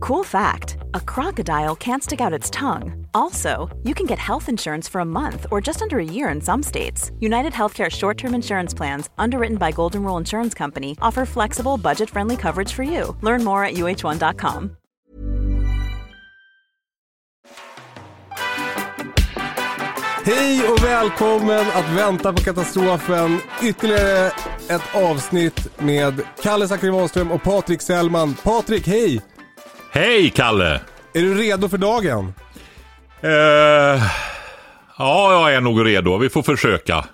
Cool fact a crocodile can't stick out its tongue. Also, you can get health insurance for a month or just under a year in some states. United Healthcare short term insurance plans, underwritten by Golden Rule Insurance Company, offer flexible, budget friendly coverage for you. Learn more at uh1.com. Hej och välkommen att vänta på katastrofen. Ytterligare ett avsnitt med Kalle Zackari och Patrik Sellman. Patrik, hej! Hej Kalle! Är du redo för dagen? Eh, ja, jag är nog redo. Vi får försöka.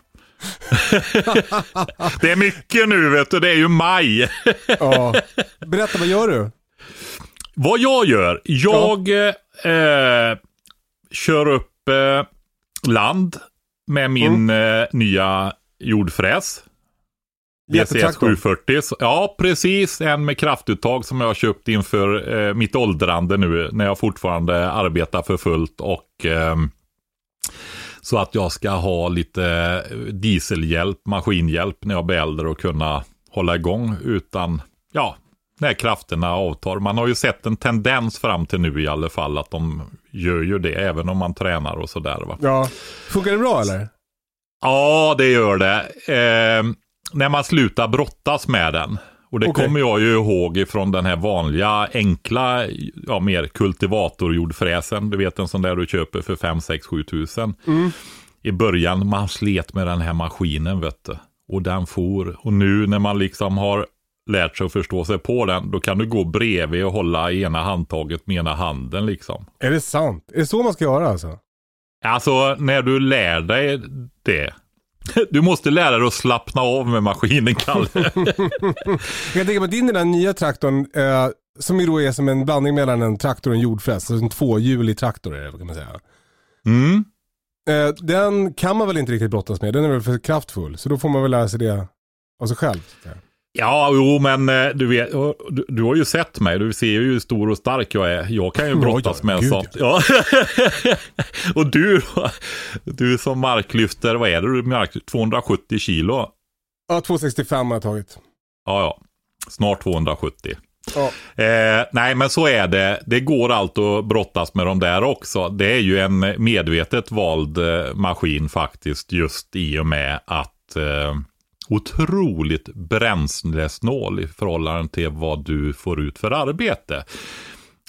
det är mycket nu vet du, det är ju maj. Ja. Berätta, vad gör du? Vad jag gör? Jag eh, kör upp eh, land med min eh, nya jordfräs. Jättetraktor. 740. Så- Ja, precis. En med kraftuttag som jag har köpt inför eh, mitt åldrande nu när jag fortfarande arbetar för fullt och ehm, så att jag ska ha lite dieselhjälp, maskinhjälp när jag blir äldre och kunna hålla igång utan, ja, när krafterna avtar. Man har ju sett en tendens fram till nu i alla fall att de gör ju det även om man tränar och sådär va. Ja. Funkar det bra eller? Ja, det gör det. Eh, när man slutar brottas med den. Och det Okej. kommer jag ju ihåg ifrån den här vanliga enkla, ja mer kultivatorjordfräsen. Du vet en sån där du köper för 5, 6, 7 tusen. I början man slet med den här maskinen vet du. Och den for. Och nu när man liksom har lärt sig att förstå sig på den, då kan du gå bredvid och hålla ena handtaget med ena handen liksom. Är det sant? Är det så man ska göra alltså? Alltså när du lär dig det. Du måste lära dig att slappna av med maskinen, Kalle. Jag mig att din den där nya traktorn, eh, som ju då är som en blandning mellan en traktor och en jordfräs, alltså en tvåhjulig traktor är det kan man säga. Mm. Eh, den kan man väl inte riktigt brottas med, den är väl för kraftfull. Så då får man väl lära sig det av sig själv. Ja, jo, men eh, du vet, du, du har ju sett mig. Du ser ju hur stor och stark jag är. Jag kan ju brottas med en gud, sån. Ja. och du? Du som marklyfter, vad är det? Du mark 270 kilo? Ja, 265 har jag tagit. Ja, ja. Snart 270. Ja. Eh, nej, men så är det. Det går allt att brottas med de där också. Det är ju en medvetet vald eh, maskin faktiskt, just i och med att eh, otroligt bränslesnål i förhållande till vad du får ut för arbete.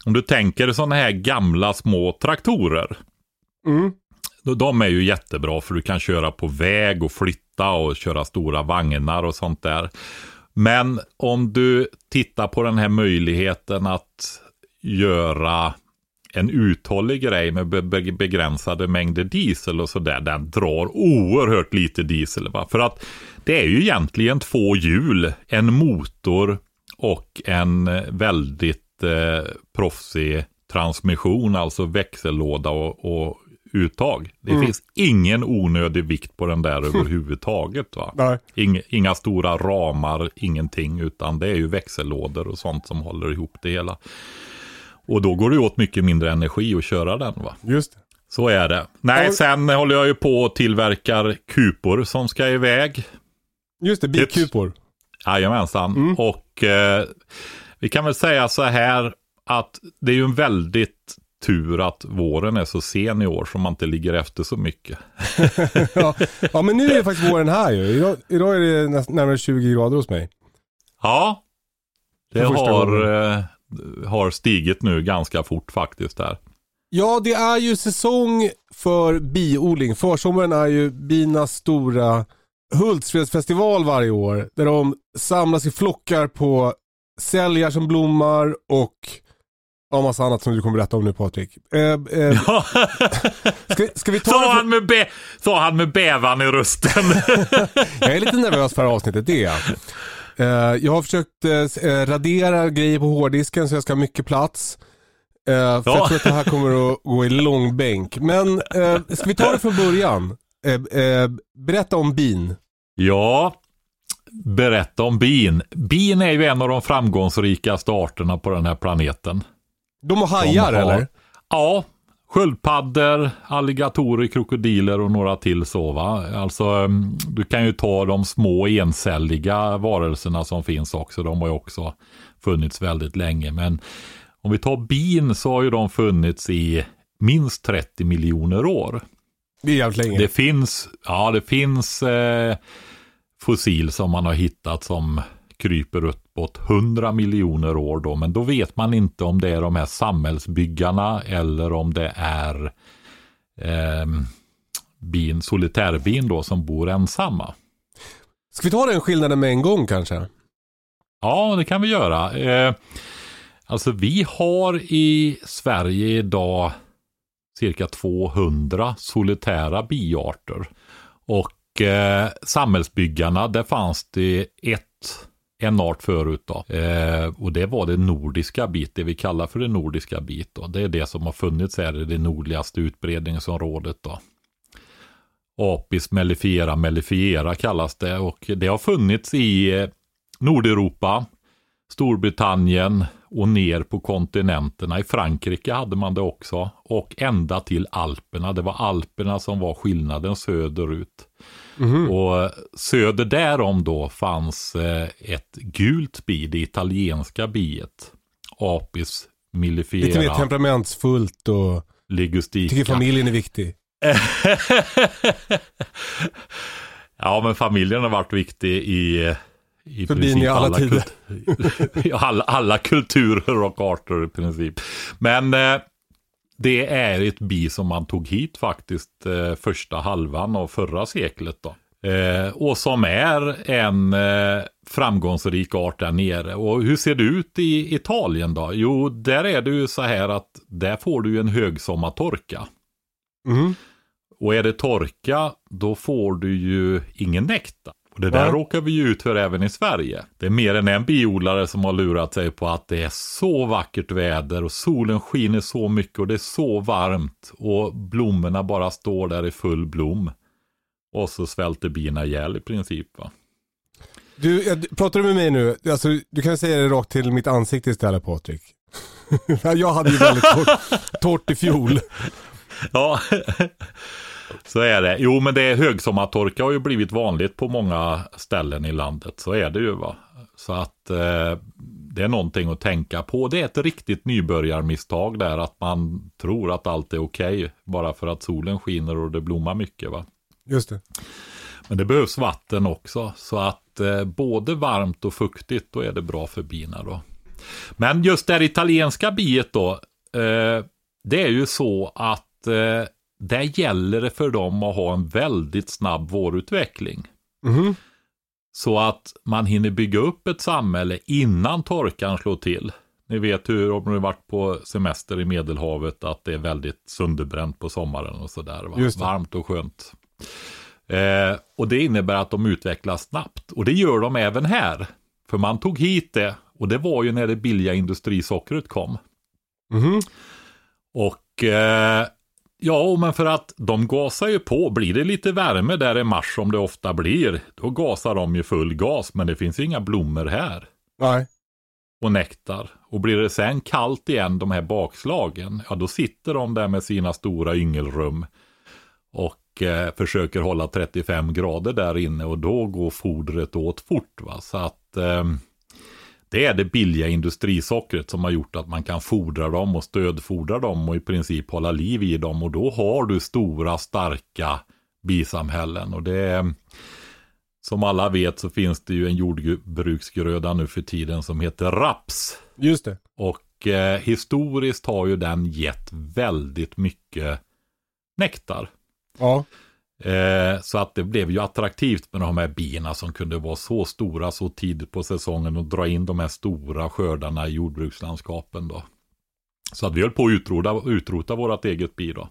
Om du tänker sådana här gamla små traktorer. Mm. De är ju jättebra för du kan köra på väg och flytta och köra stora vagnar och sånt där. Men om du tittar på den här möjligheten att göra en uthållig grej med be- be- begränsade mängder diesel och sådär. Den drar oerhört lite diesel. Va? För att det är ju egentligen två hjul, en motor och en eh, väldigt eh, proffsig transmission, alltså växellåda och, och uttag. Det finns ingen onödig vikt på den där överhuvudtaget. Va? Inga, inga stora ramar, ingenting, utan det är ju växellådor och sånt som håller ihop det hela. Och då går det åt mycket mindre energi att köra den va. Just det. Så är det. Nej, Ja. sen håller jag ju på och tillverkar kupor som ska iväg. Just det, bikupor. Jajamensan. Och eh, vi kan väl säga så här att det är ju en väldigt tur att våren är så sen i år så man inte ligger efter så mycket. ja. ja, men nu är faktiskt våren här ju. Idag, idag är det näst, närmare 20 grader hos mig. Ja, det har, gången. Har stigit nu ganska fort faktiskt där. Ja, det är ju säsong för biodling. Försommaren är ju binas stora Hultsfredsfestival varje år. Där de samlas i flockar på säljar som blommar och ja, massa annat som du kommer berätta om nu Patrik. Eh, eh, ska, ska vi ta Sa han, med sa han med bävan i rösten. Jag är lite nervös för det här avsnittet, det är jag. Eh, jag har försökt eh, radera grejer på hårddisken så jag ska ha mycket plats. Eh, för Ja. jag tror att det här kommer att gå i långbänk. Men eh, ska vi ta det från början? Eh, eh, berätta om bin. ja, berätta om bin. Bin är ju en av de framgångsrikaste arterna på den här planeten. De har hajar har, eller? Ja, sköldpaddor, alligatorer, krokodiler och några till så va. Alltså mm, du kan ju ta de små encelliga varelserna som finns också. De har ju också funnits väldigt länge. Men om vi tar bin så har ju de funnits i minst 30 miljoner år. Det är jävligt länge. Det finns, ja det finns eh, fossil som man har hittat som kryper uppåt 100 miljoner år då. Men då vet man inte om det är de här samhällsbyggarna eller om det är eh, bin, solitärbin då som bor ensamma. Ska vi ta den skillnaden med en gång kanske? Ja, det kan vi göra. Eh, alltså vi har i Sverige idag cirka 200 solitära biarter. Och eh, samhällsbyggarna, där fanns det ett en art förut då. Eh, och det var det nordiska bit, det vi kallar för det nordiska bit då. Det är det som har funnits här i det nordligaste utbredningsområdet då. Apis mellifiera mellifiera kallas det och det har funnits i eh, Nordeuropa, Storbritannien och ner på kontinenterna. I Frankrike hade man det också och ända till Alperna. Det var Alperna som var skillnaden söderut. Mm. Och söder därom då fanns eh, ett gult bi, det italienska biet. Apis millifera. Lite mer temperamentsfullt och ligustika. tycker familjen är viktig. ja, men familjen har varit viktig i i För princip alla, alla tider. alla, alla, kulturer och arter i princip. Men eh, det är ett bi som man tog hit faktiskt eh, första halvan av förra seklet. Då. Eh, och som är en eh, framgångsrik art där nere. Och hur ser det ut i Italien då? Jo, där är det ju så här att där får du en högsommartorka. Mm. Och är det torka, då får du ju ingen nektar. Och det där ja. råkar vi ju ut för även i Sverige. Det är mer än en biodlare som har lurat sig på att det är så vackert väder och solen skiner så mycket och det är så varmt och blommorna bara står där i full blom. Och så svälter bina ihjäl i princip. Va? Du, pratar du med mig nu? Alltså, du kan säga det rakt till mitt ansikte istället Patrik. jag hade ju väldigt torrt, torrt i fjol. Ja, så är det. Jo, men det är högsommartorka har ju blivit vanligt på många ställen i landet. Så är det ju va. Så att eh, det är någonting att tänka på. Det är ett riktigt nybörjarmisstag där att man tror att allt är okej okay, bara för att solen skiner och det blommar mycket va. Just det. Men det behövs vatten också. Så att eh, både varmt och fuktigt, då är det bra för bina då. Men just det italienska biet då. Eh, det är ju så att eh, där gäller det för dem att ha en väldigt snabb vårutveckling. Mm. Så att man hinner bygga upp ett samhälle innan torkan slår till. Ni vet hur, om ni varit på semester i Medelhavet, att det är väldigt sönderbränt på sommaren och sådär. Varmt och skönt. Eh, och det innebär att de utvecklas snabbt. Och det gör de även här. För man tog hit det och det var ju när det billiga industrisockret kom. Mm. Och eh, ja, men för att de gasar ju på. Blir det lite värme där i mars som det ofta blir, då gasar de ju full gas. Men det finns inga blommor här. Nej. Och nektar. Och blir det sen kallt igen, de här bakslagen, ja då sitter de där med sina stora yngelrum. Och eh, försöker hålla 35 grader där inne och då går fodret åt fort. Va? Så att eh, det är det billiga industrisockret som har gjort att man kan fodra dem och stödfodra dem och i princip hålla liv i dem. Och då har du stora starka bisamhällen. Och det är, som alla vet så finns det ju en jordbruksgröda nu för tiden som heter raps. Just det. Och eh, historiskt har ju den gett väldigt mycket nektar. Ja. Eh, så att det blev ju attraktivt med de här bina som kunde vara så stora så tidigt på säsongen och dra in de här stora skördarna i jordbrukslandskapen då. Så att vi höll på att utrota, utrota vårt eget bi då.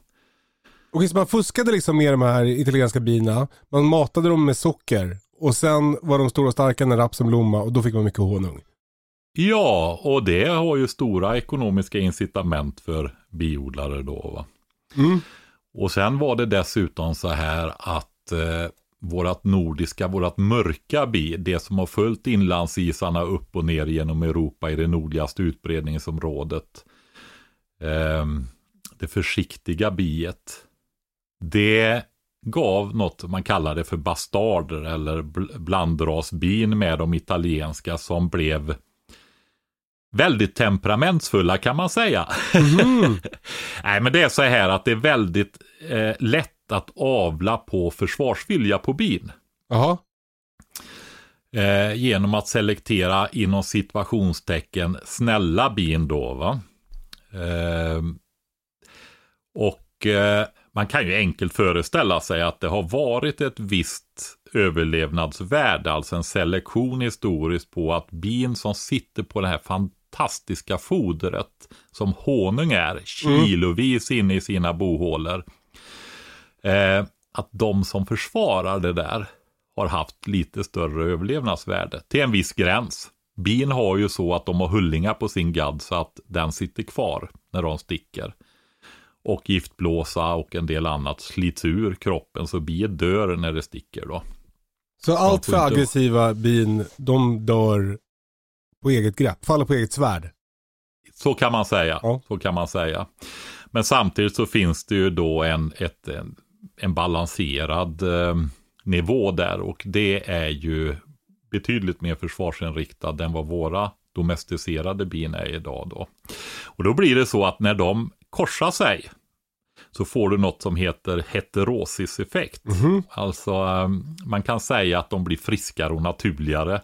Okej, så man fuskade liksom med de här italienska bina. Man matade dem med socker och sen var de stora och starka när rapsen blommade och då fick man mycket honung. Ja, och det har ju stora ekonomiska incitament för biodlare då. Va? Mm. Och sen var det dessutom så här att eh, vårat nordiska, vårat mörka bi, det som har följt inlandsisarna upp och ner genom Europa i det nordligaste utbredningsområdet. eh, det försiktiga biet. Det gav något man kallade för bastarder eller blandrasbin med de italienska som blev väldigt temperamentsfulla kan man säga. Mm. Nej men det är så här att det är väldigt eh, lätt att avla på försvarsvilja på bin. Aha. Eh, genom att selektera inom situationstecken snälla bin då. Va? Eh, och eh, man kan ju enkelt föreställa sig att det har varit ett visst överlevnadsvärde, alltså en selektion historiskt på att bin som sitter på det här fantastiska fodret som honung är, mm. kilovis inne i sina bohålor. Eh, att de som försvarar det där har haft lite större överlevnadsvärde till en viss gräns. Bin har ju så att de har hullingar på sin gadd så att den sitter kvar när de sticker. Och giftblåsa och en del annat slits ur kroppen så biet dör när det sticker då. Så allt för aggressiva bin, de dör på eget grepp, faller på eget svärd? Så kan man säga. Ja. Så kan man säga. Men samtidigt så finns det ju då en, ett, en, en balanserad eh, nivå där och det är ju betydligt mer försvarsinriktad än vad våra domesticerade bin är idag då. Och då blir det så att när de korsar sig så får du något som heter heterosiseffekt. Mm -hmm. Alltså ehm, man kan säga att de blir friskare och naturligare.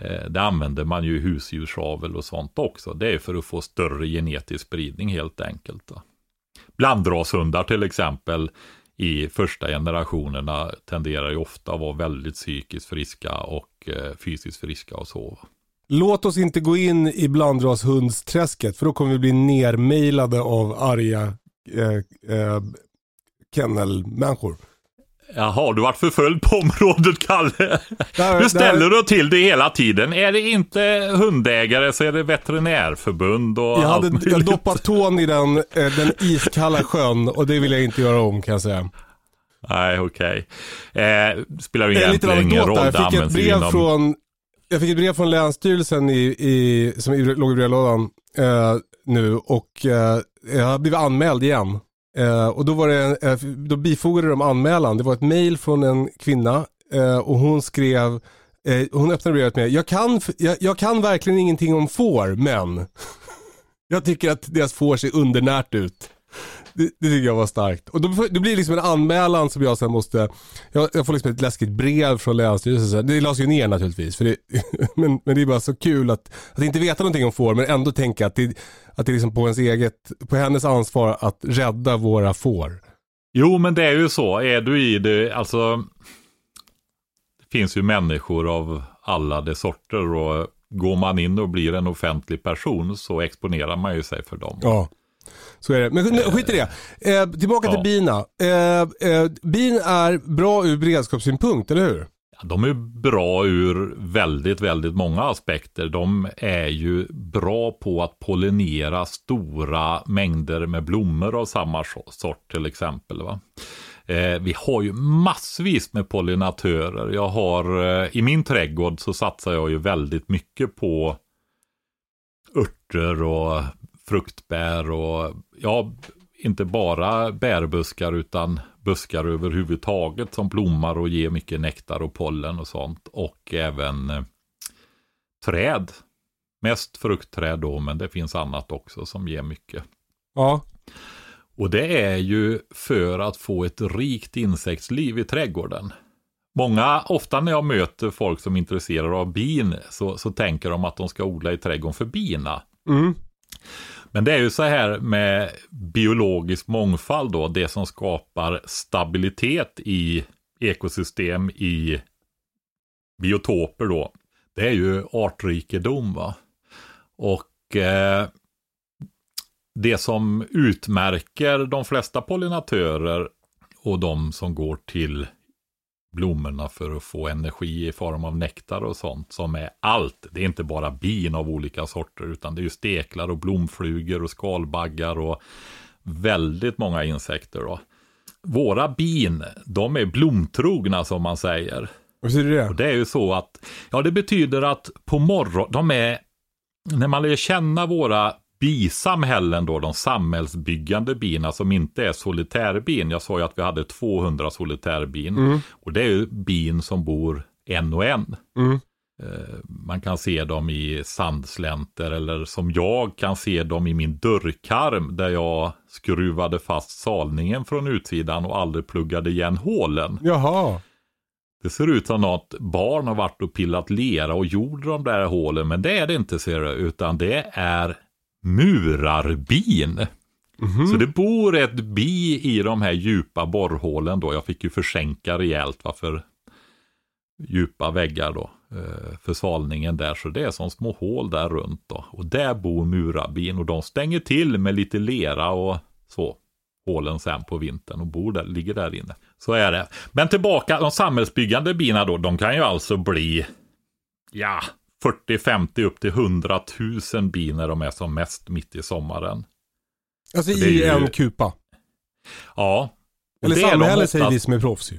Eh, det använder man ju i husdjursavel och sånt också. Det är för att få större genetisk spridning helt enkelt. Blandrashundar till exempel i första generationerna tenderar ju ofta att vara väldigt psykiskt friska och eh, fysiskt friska och så. Låt oss inte gå in i blandrashundsträsket för då kommer vi bli nermejlade av arga eh, eh, kennelmänniskor. Jaha, du varit förföljd på området Kalle. Där, du ställer dig till det hela tiden. Är det inte hundägare så är det veterinärförbund och Jag hade jag doppat tån i den, eh, den iskalla sjön och det vill jag inte göra om kan jag säga. Nej, okej. Okay. Eh, spelar ju egentligen ingen roll. Jag fick ett brev inom... från jag fick ett brev från Länsstyrelsen i, i, som låg i brevlådan eh, nu och eh, jag har blivit anmäld igen. Eh, och då, var det, eh, då bifogade de anmälan. Det var ett mail från en kvinna eh, och hon skrev, eh, hon öppnade brevet med, jag kan, jag, jag kan verkligen ingenting om får, men jag tycker att deras får ser undernärt ut. Det, det, tycker jag var starkt. Och då, då blir det liksom en anmälan som jag sen måste, jag, jag får liksom ett läskigt brev från Länsstyrelsen. Det lades ju ner naturligtvis. För det, men, men det är bara så kul att, att inte veta någonting om får men ändå tänka att det, att det är liksom på, ens eget, på hennes ansvar att rädda våra får. Jo men det är ju så, är du i det, alltså det finns ju människor av alla de sorter och går man in och blir en offentlig person så exponerar man ju sig för dem. Ja. Så är det. Men skit i det. Eh, tillbaka ja. till bina. Eh, eh, bin är bra ur beredskapssynpunkt, eller hur? De är bra ur väldigt, väldigt många aspekter. De är ju bra på att pollinera stora mängder med blommor av samma sort till exempel. Va? Eh, vi har ju massvis med pollinatörer. Jag har, eh, I min trädgård så satsar jag ju väldigt mycket på örter och fruktbär och ja, inte bara bärbuskar utan buskar överhuvudtaget som blommar och ger mycket nektar och pollen och sånt. Och även eh, träd. Mest fruktträd då, men det finns annat också som ger mycket. Ja. Och det är ju för att få ett rikt insektsliv i trädgården. Många, ofta när jag möter folk som är intresserade av bin så, så tänker de att de ska odla i trädgården för bina. Mm. Men det är ju så här med biologisk mångfald då, det som skapar stabilitet i ekosystem, i biotoper då. Det är ju artrikedom va. Och eh, det som utmärker de flesta pollinatörer och de som går till blommorna för att få energi i form av nektar och sånt som är allt. Det är inte bara bin av olika sorter utan det är ju steklar och blomflugor och skalbaggar och väldigt många insekter. Då. Våra bin, de är blomtrogna som man säger. Vad betyder det? Och det är ju så att, ja det betyder att på morgon, de är, när man lär känna våra bisamhällen då, de samhällsbyggande bina som inte är solitärbin. Jag sa ju att vi hade 200 solitärbin. Mm. Och det är ju bin som bor en och en. Mm. Eh, Man kan se dem i sandslänter eller som jag kan se dem i min dörrkarm där jag skruvade fast salningen från utsidan och aldrig pluggade igen hålen. Jaha. Det ser ut som något barn har varit och pillat lera och gjort de där hålen, men det är det inte ser du, utan det är murarbin. Mhm. Så det bor ett bi i de här djupa borrhålen då. Jag fick ju försänka rejält varför djupa väggar då eh, för svalningen där. Så det är som små hål där runt då. Och där bor murarbin och de stänger till med lite lera och så. Hålen sen på vintern och bor där, ligger där inne. Så är det. Men tillbaka, de samhällsbyggande bina då, de kan ju alltså bli, ja, 40-50 upp till 100 000 bin när de är som mest mitt i sommaren. Alltså i ju- en kupa. Ja. Eller det är de samhälle oftast- säger vi som är proffs ju.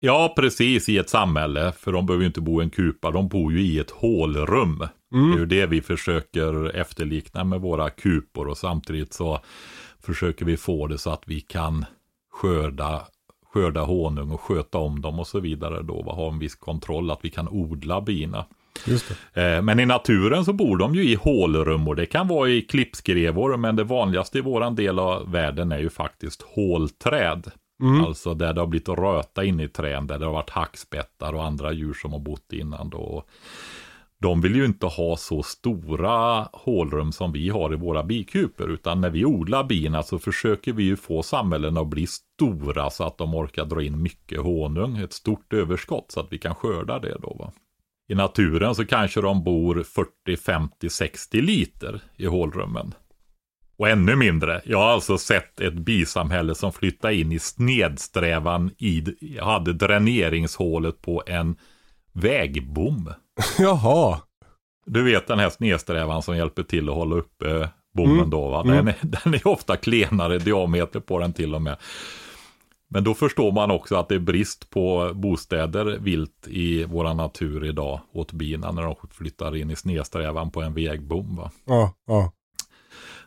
Ja, precis i ett samhälle. För de behöver ju inte bo i en kupa, de bor ju i ett hålrum. Det är Mm. ju det vi försöker efterlikna med våra kupor och samtidigt så försöker vi få det så att vi kan skörda, skörda honung och sköta om dem och så vidare då. Ha en viss kontroll, att vi kan odla bina. Eh, Men i naturen så bor de ju i hålrum och det kan vara i klippskrevor men det vanligaste i våran del av världen är ju faktiskt hålträd. Mm. Alltså där det har blivit röta inne i trän, där det har varit hackspettar och andra djur som har bott innan då. De vill ju inte ha så stora hålrum som vi har i våra bikuper, utan när vi odlar bina så försöker vi ju få samhällen att bli stora så att de orkar dra in mycket honung, ett stort överskott så att vi kan skörda det då. Va? I naturen så kanske de bor 40, 50, 60 liter i hålrummen. Och ännu mindre. Jag har alltså sett ett bisamhälle som flyttade in i snedsträvan i, jag hade dräneringshålet på en vägbom. Jaha. Du vet den här snedsträvan som hjälper till att hålla uppe bommen Mm. då va? Mm. Den, är, den är ofta klenare diameter på den till och med. Men då förstår man också att det är brist på bostäder vilt i våra natur idag åt bina när de flyttar in i snedsträvan på en vägbom. Va? Ja, ja.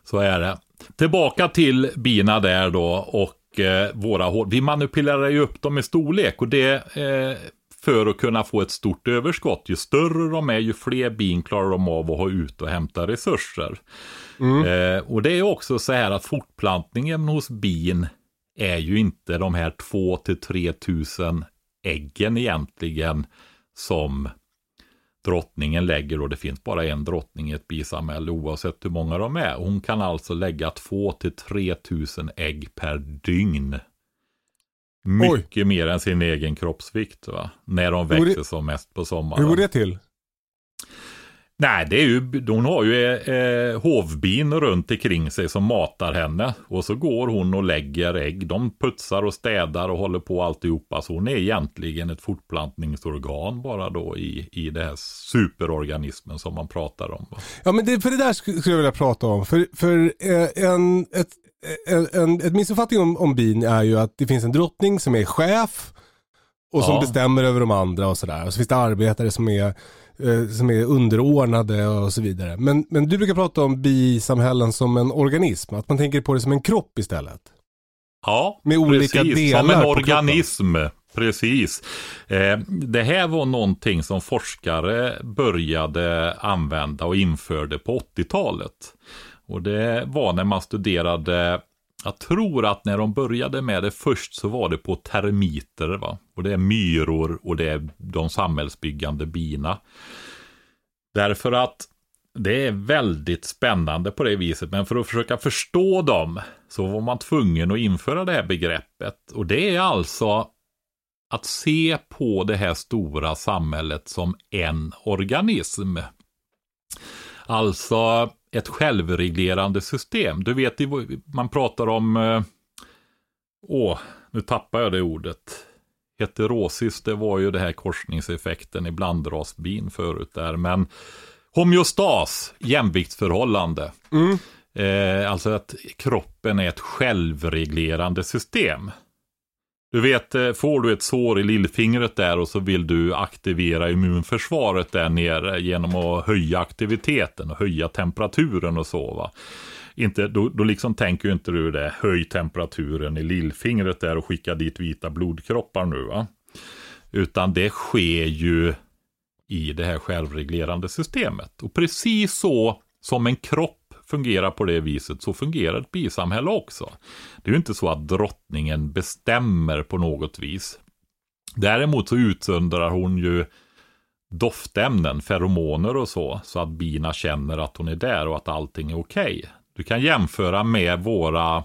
Så är det. Tillbaka till bina där då och eh, våra hål. Vi manipulerar ju upp dem i storlek och det eh, för att kunna få ett stort överskott. Ju större de är, ju fler bin klarar de av att ha ut och hämta resurser. Eh, och det är också så här att fortplantningen hos bin är ju inte de här 2 till 3 tusen äggen egentligen som drottningen lägger och det finns bara en drottning i ett bisamhälle oavsett hur många de är. Hon kan alltså lägga 2 till 3 tusen ägg per dygn. Mycket mer än sin egen kroppsvikt va? När de växer som mest på sommaren. Hur går det till? Nej, det är ju, hon har ju eh, hovbin runt omkring sig som matar henne. Och så går hon och lägger ägg. De putsar och städar och håller på alltihopa. Så hon är egentligen ett fortplantningsorgan bara då i, i det här superorganismen som man pratar om. Ja men det, för det där sk- skulle jag vilja prata om. För, för eh, en, ett, en, en, ett missuppfattning om, om bin är ju att det finns en drottning som är chef och som Ja. bestämmer över de andra och sådär. Och så finns det arbetare som är, eh, som är underordnade och så vidare. Men, men du brukar prata om bisamhällen som en organism, att man tänker på det som en kropp istället. Ja, Med olika delar Som en organism. Precis. Eh, det här var någonting som forskare började använda och införde på 80-talet. Och det var när man studerade, jag tror att när de började med det först så var det på termiter. Va? Och det är myror och det är de samhällsbyggande bina. Därför att det är väldigt spännande på det viset, men för att försöka förstå dem så var man tvungen att införa det här begreppet. Och det är alltså att se på det här stora samhället som en organism. Alltså ett självreglerande system. Du vet, man pratar om... eh, Åh, nu tappar jag det ordet. Heterosis, det var ju det här korsningseffekten i blandrasbin förut där. Men homeostas, jämviktsförhållande. Mm. Eh, alltså att kroppen är ett självreglerande system. Du vet, eh, får du ett sår i lillfingret där och så vill du aktivera immunförsvaret där nere genom att höja aktiviteten och höja temperaturen och så va. Inte, då, då liksom tänker ju inte du det, höj temperaturen i lillfingret där och skicka dit vita blodkroppar nu va. Utan det sker ju i det här självreglerande systemet. Och precis så som en kropp fungerar på det viset så fungerar ett bisamhälle också. Det är ju inte så att drottningen bestämmer på något vis. Däremot så utsöndrar hon ju doftämnen, feromoner och så, så att bina känner att hon är där och att allting är okej. Okay. Du kan jämföra med våra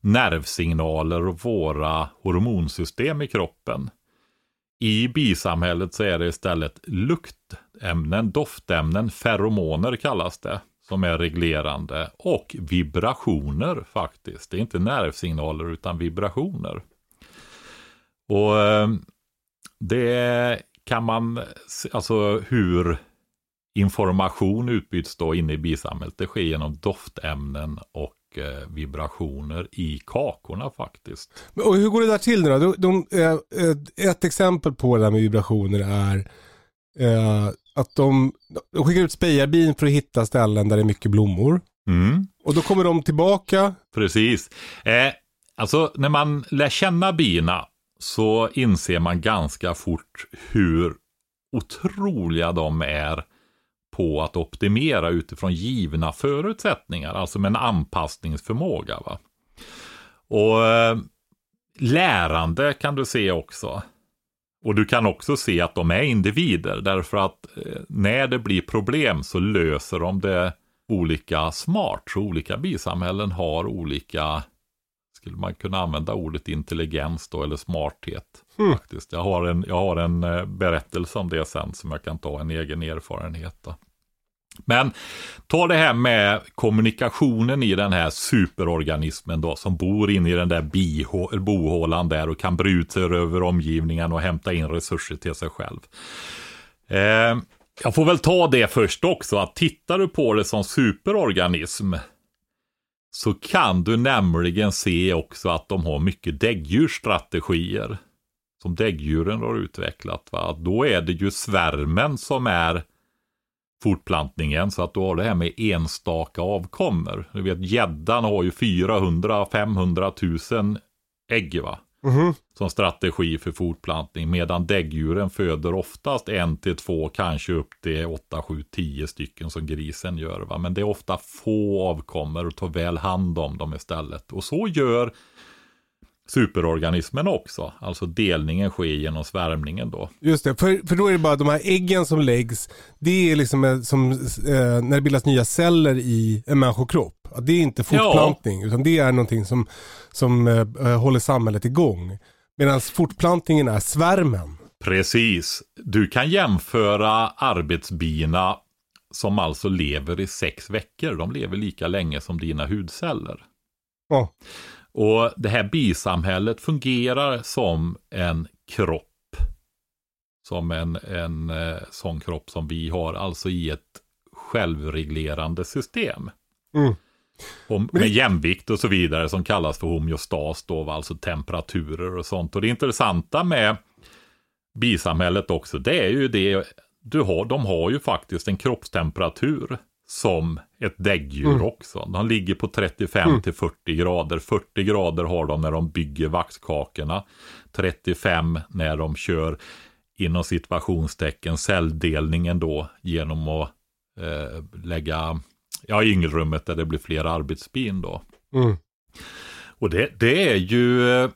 nervsignaler och våra hormonsystem i kroppen. I bisamhället så är det istället luktämnen, doftämnen, feromoner kallas det som är reglerande och vibrationer faktiskt. Det är inte nervsignaler utan vibrationer. Och eh, det kan man, alltså hur information utbyts då inne i bisamhället. Det sker genom doftämnen och eh, vibrationer i kakorna faktiskt. Och hur går det där till nu då? De, de, eh, ett exempel på det där med vibrationer är att de, de skickar ut spejarbin för att hitta ställen där det är mycket blommor. Mm. Och då kommer de tillbaka. Precis. Eh, alltså när man lär känna bina så inser man ganska fort hur otroliga de är på att optimera utifrån givna förutsättningar, alltså med en anpassningsförmåga. Va? Och eh, lärande kan du se också. Och du kan också se att de är individer därför att eh, när det blir problem så löser de det olika smart. Så olika bisamhällen har olika, skulle man kunna använda ordet intelligens då eller smarthet. Mm. faktiskt. Jag har, en, jag har en eh, berättelse om det sen som jag kan ta en egen erfarenhet. Då. Men ta det här med kommunikationen i den här superorganismen då som bor inne i den där bohålan där och kan bryta sig över omgivningen och hämta in resurser till sig själv. Eh, jag får väl ta det först också att tittar du på det som superorganism så kan du nämligen se också att de har mycket däggdjursstrategier som däggdjuren har utvecklat. Va? Då är det ju svärmen som är fortplantningen så att du har det här med enstaka avkommor. Du vet gäddan har ju 400-500 000 ägg va? Mm. Som strategi för fortplantning medan däggdjuren föder oftast en till två, kanske upp till 8, 7, 10 stycken som grisen gör. Va? Men det är ofta få avkommor och tar väl hand om dem istället. Och så gör superorganismen också. Alltså delningen sker genom svärmningen då. Just det, för, för då är det bara de här äggen som läggs. Det är liksom som eh, när det bildas nya celler i en människokropp. Det är inte fortplantning ja. utan det är någonting som, som eh, eh, håller samhället igång. Medan fortplantningen är svärmen. Precis. Du kan jämföra arbetsbina som alltså lever i sex veckor. De lever lika länge som dina hudceller. Ja. Och det här bisamhället fungerar som en kropp. Som en, en eh, sån kropp som vi har, alltså i ett självreglerande system. Mm. Och med jämvikt och så vidare som kallas för homeostas då, alltså temperaturer och sånt. Och det intressanta med bisamhället också, det är ju det, du har, de har ju faktiskt en kroppstemperatur som ett däggdjur mm. också. De ligger på 35 mm. till 40 grader. 40 grader har de när de bygger vaxkakorna. 35 när de kör inom situationstecken celldelningen då genom att eh, lägga ja, yngelrummet där det blir fler arbetsbin då. Mm. Och det, det är ju eh,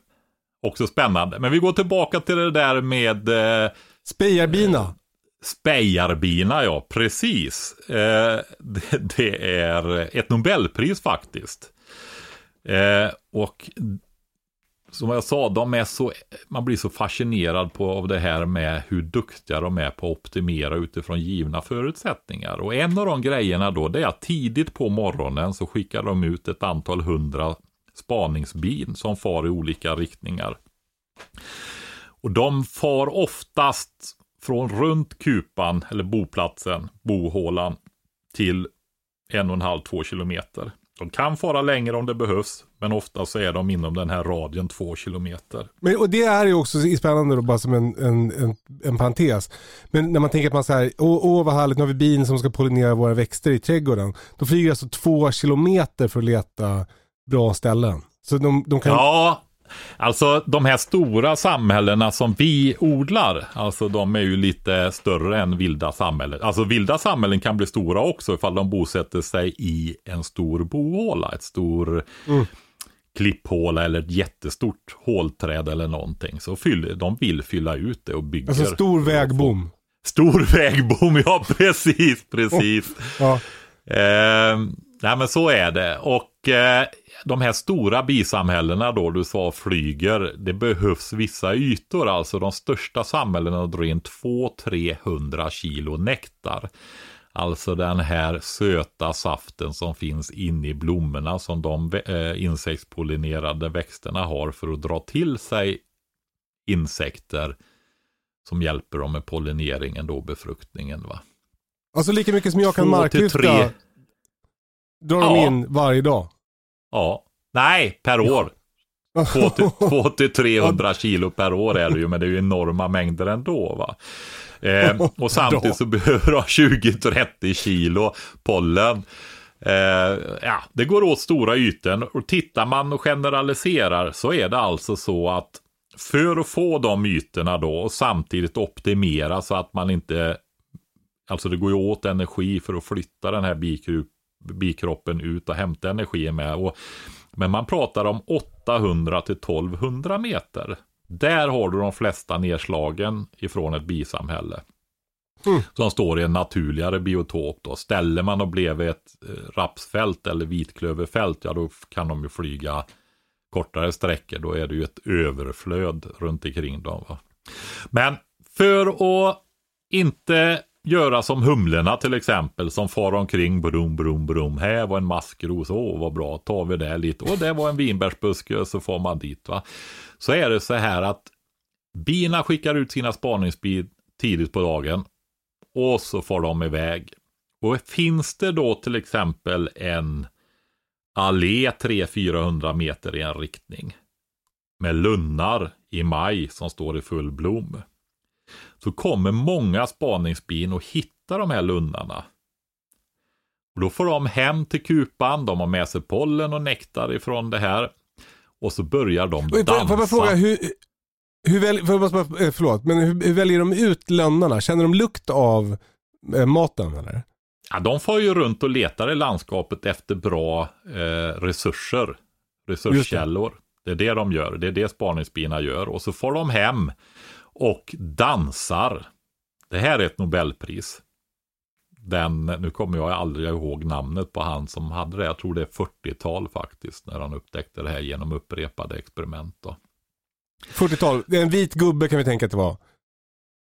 också spännande. Men vi går tillbaka till det där med eh, Spejarbina. Spejarbina, ja, precis. Eh, det, det, är ett Nobelpris faktiskt. Eh, och som jag sa, de är så, man blir så fascinerad på, av det här med hur duktiga de är på att optimera utifrån givna förutsättningar. Och en av de grejerna då, det är att tidigt på morgonen så skickar de ut ett antal hundra spaningsbin som far i olika riktningar. Och de far oftast från runt kupan, eller boplatsen, bohålan, till en och en halv, två kilometer. De kan fara längre om det behövs, men ofta så är de inom den här radien två kilometer. Men, och det är ju också spännande då, bara som en, en, en, en parentes. Men när man tänker att man säger, åh, åh vad härligt, nu har vi bin som ska pollinera våra växter i trädgården. Då flyger alltså två kilometer för att leta bra ställen. Så de, de kan... Ja, Alltså de här stora samhällena som vi odlar, alltså de är ju lite större än vilda samhällen. Alltså vilda samhällen kan bli stora också ifall de bosätter sig i en stor bohåla, ett stor mm. klipphåla eller ett jättestort hålträd eller någonting. Så fyll, de vill fylla ut det och bygger. Alltså stor vägbom. Stor vägbom, ja precis, precis. ja. Eh, nej men så är det. Och eh, de här stora bisamhällena då du sa flyger, det behövs vissa ytor, alltså de största samhällena drar in 200-300 kilo nektar. Alltså den här söta saften som finns inne i blommorna som de eh, insektspollinerade växterna har för att dra till sig insekter som hjälper dem med pollineringen då, befruktningen. Va? Alltså lika mycket som jag kan marklyfta drar de ja. in varje dag? Ja. Nej, per år. 200-300 kilo per år är det ju, men det är ju enorma mängder ändå. Va? Eh, och samtidigt så behöver ha 20-30 kilo pollen. Eh, ja, det går åt stora ytor och tittar man och generaliserar så är det alltså så att för att få de ytorna då och samtidigt optimera så att man inte, alltså det går ju åt energi för att flytta den här bikroppen ut och hämta energi med. Och men man pratar om 800 till 1200 meter. Där har du de flesta nedslagen ifrån ett bisamhälle. Mm. Som står i en naturligare biotop då. Ställer man och bredvid ett eh, rapsfält eller vitklöverfält, ja då kan de ju flyga kortare sträckor. Då är det ju ett överflöd runt omkring dem. Va? Men för att inte göra som humlorna till exempel som far omkring brum, brum, brum. Här var en maskros, åh vad bra, tar vi det lite. Och det var en vinbärsbuske, så får man dit. va. Så är det så här att bina skickar ut sina spaningsbin tidigt på dagen och så får de iväg. Och finns det då till exempel en allé 300-400 meter i en riktning med lunnar i maj som står i full blom så kommer många spaningsbin och hittar de här lunnarna. Och då får de hem till kupan, de har med sig pollen och nektar ifrån det här. Och så börjar de dansa. Får jag fråga, hur, hur väl, för, eh, förlåt, men hur, hur väljer de ut lönnarna? Känner de lukt av eh, maten eller? Ja, de får ju runt och letar i landskapet efter bra eh, resurser, resurskällor. Det. det är det de gör, det är det spaningsbina gör. Och så får de hem och dansar. Det här är ett Nobelpris. Den, nu kommer jag aldrig ihåg namnet på han som hade det. Jag tror det är 40-tal faktiskt. När han upptäckte det här genom upprepade experiment. 40-tal, det är en vit gubbe kan vi tänka att det var.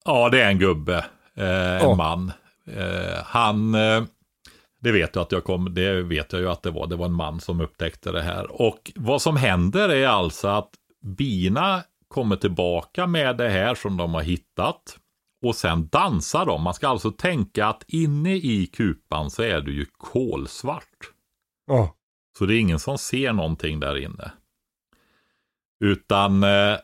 Ja, det är en gubbe. Eh, en oh. man. Eh, han, eh, det vet jag att jag kom, det vet jag ju att det var. Det var en man som upptäckte det här. Och vad som händer är alltså att bina kommer tillbaka med det här som de har hittat. Och sen dansar de. Man ska alltså tänka att inne i kupan så är det ju kolsvart. Oh. Så det är ingen som ser någonting där inne. Utan eh,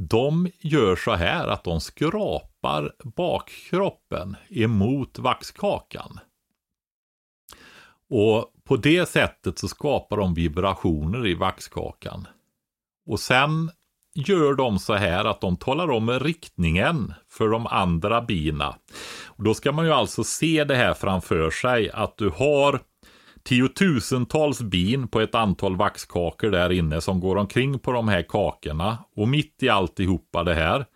de gör så här att de skrapar bakkroppen emot vaxkakan. Och på det sättet så skapar de vibrationer i vaxkakan. Och sen gör de så här att de talar om riktningen för de andra bina. Och då ska man ju alltså se det här framför sig att du har tiotusentals bin på ett antal vaxkakor där inne som går omkring på de här kakorna. Och mitt i alltihopa det här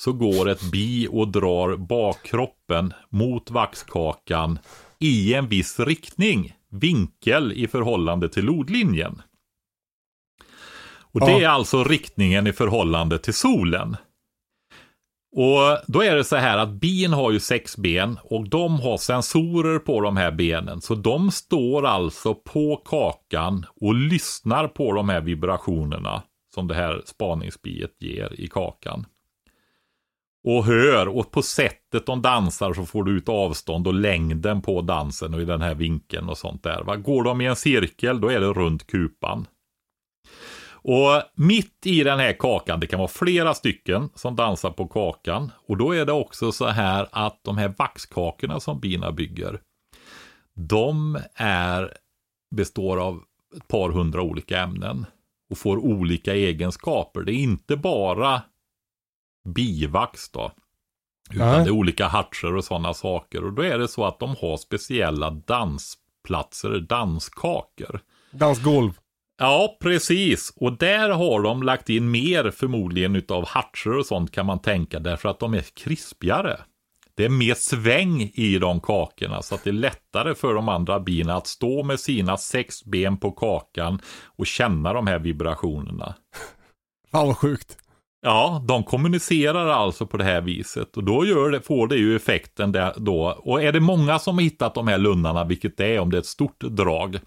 så går ett bi och drar bakkroppen mot vaxkakan i en viss riktning, vinkel i förhållande till lodlinjen. Och det är alltså riktningen i förhållande till solen. Och då är det så här att bin har ju sex ben och de har sensorer på de här benen. Så de står alltså på kakan och lyssnar på de här vibrationerna som det här spaningsbiet ger i kakan. och hör och på sättet de dansar så får du ut avstånd och längden på dansen och i den här vinkeln och sånt där. Va? Går de i en cirkel då är det runt kupan. Och mitt i den här kakan, det kan vara flera stycken som dansar på kakan. Och då är det också så här att de här vaxkakorna som bina bygger, de är, består av ett par hundra olika ämnen och får olika egenskaper. Det är inte bara bivax då. Utan Nej. det är olika hartser och sådana saker. Och då är det så att de har speciella dansplatser, danskakor. Dansgolv. Ja, precis. Och där har de lagt in mer förmodligen utav hartser och sånt kan man tänka därför att de är krispigare. Det är mer sväng i de kakorna så att det är lättare för de andra bina att stå med sina sex ben på kakan och känna de här vibrationerna. Fan vad sjukt. Ja, de kommunicerar alltså på det här viset och då gör det, får det ju effekten där då. Och är det många som har hittat de här lunnarna, vilket det är om det är ett stort drag,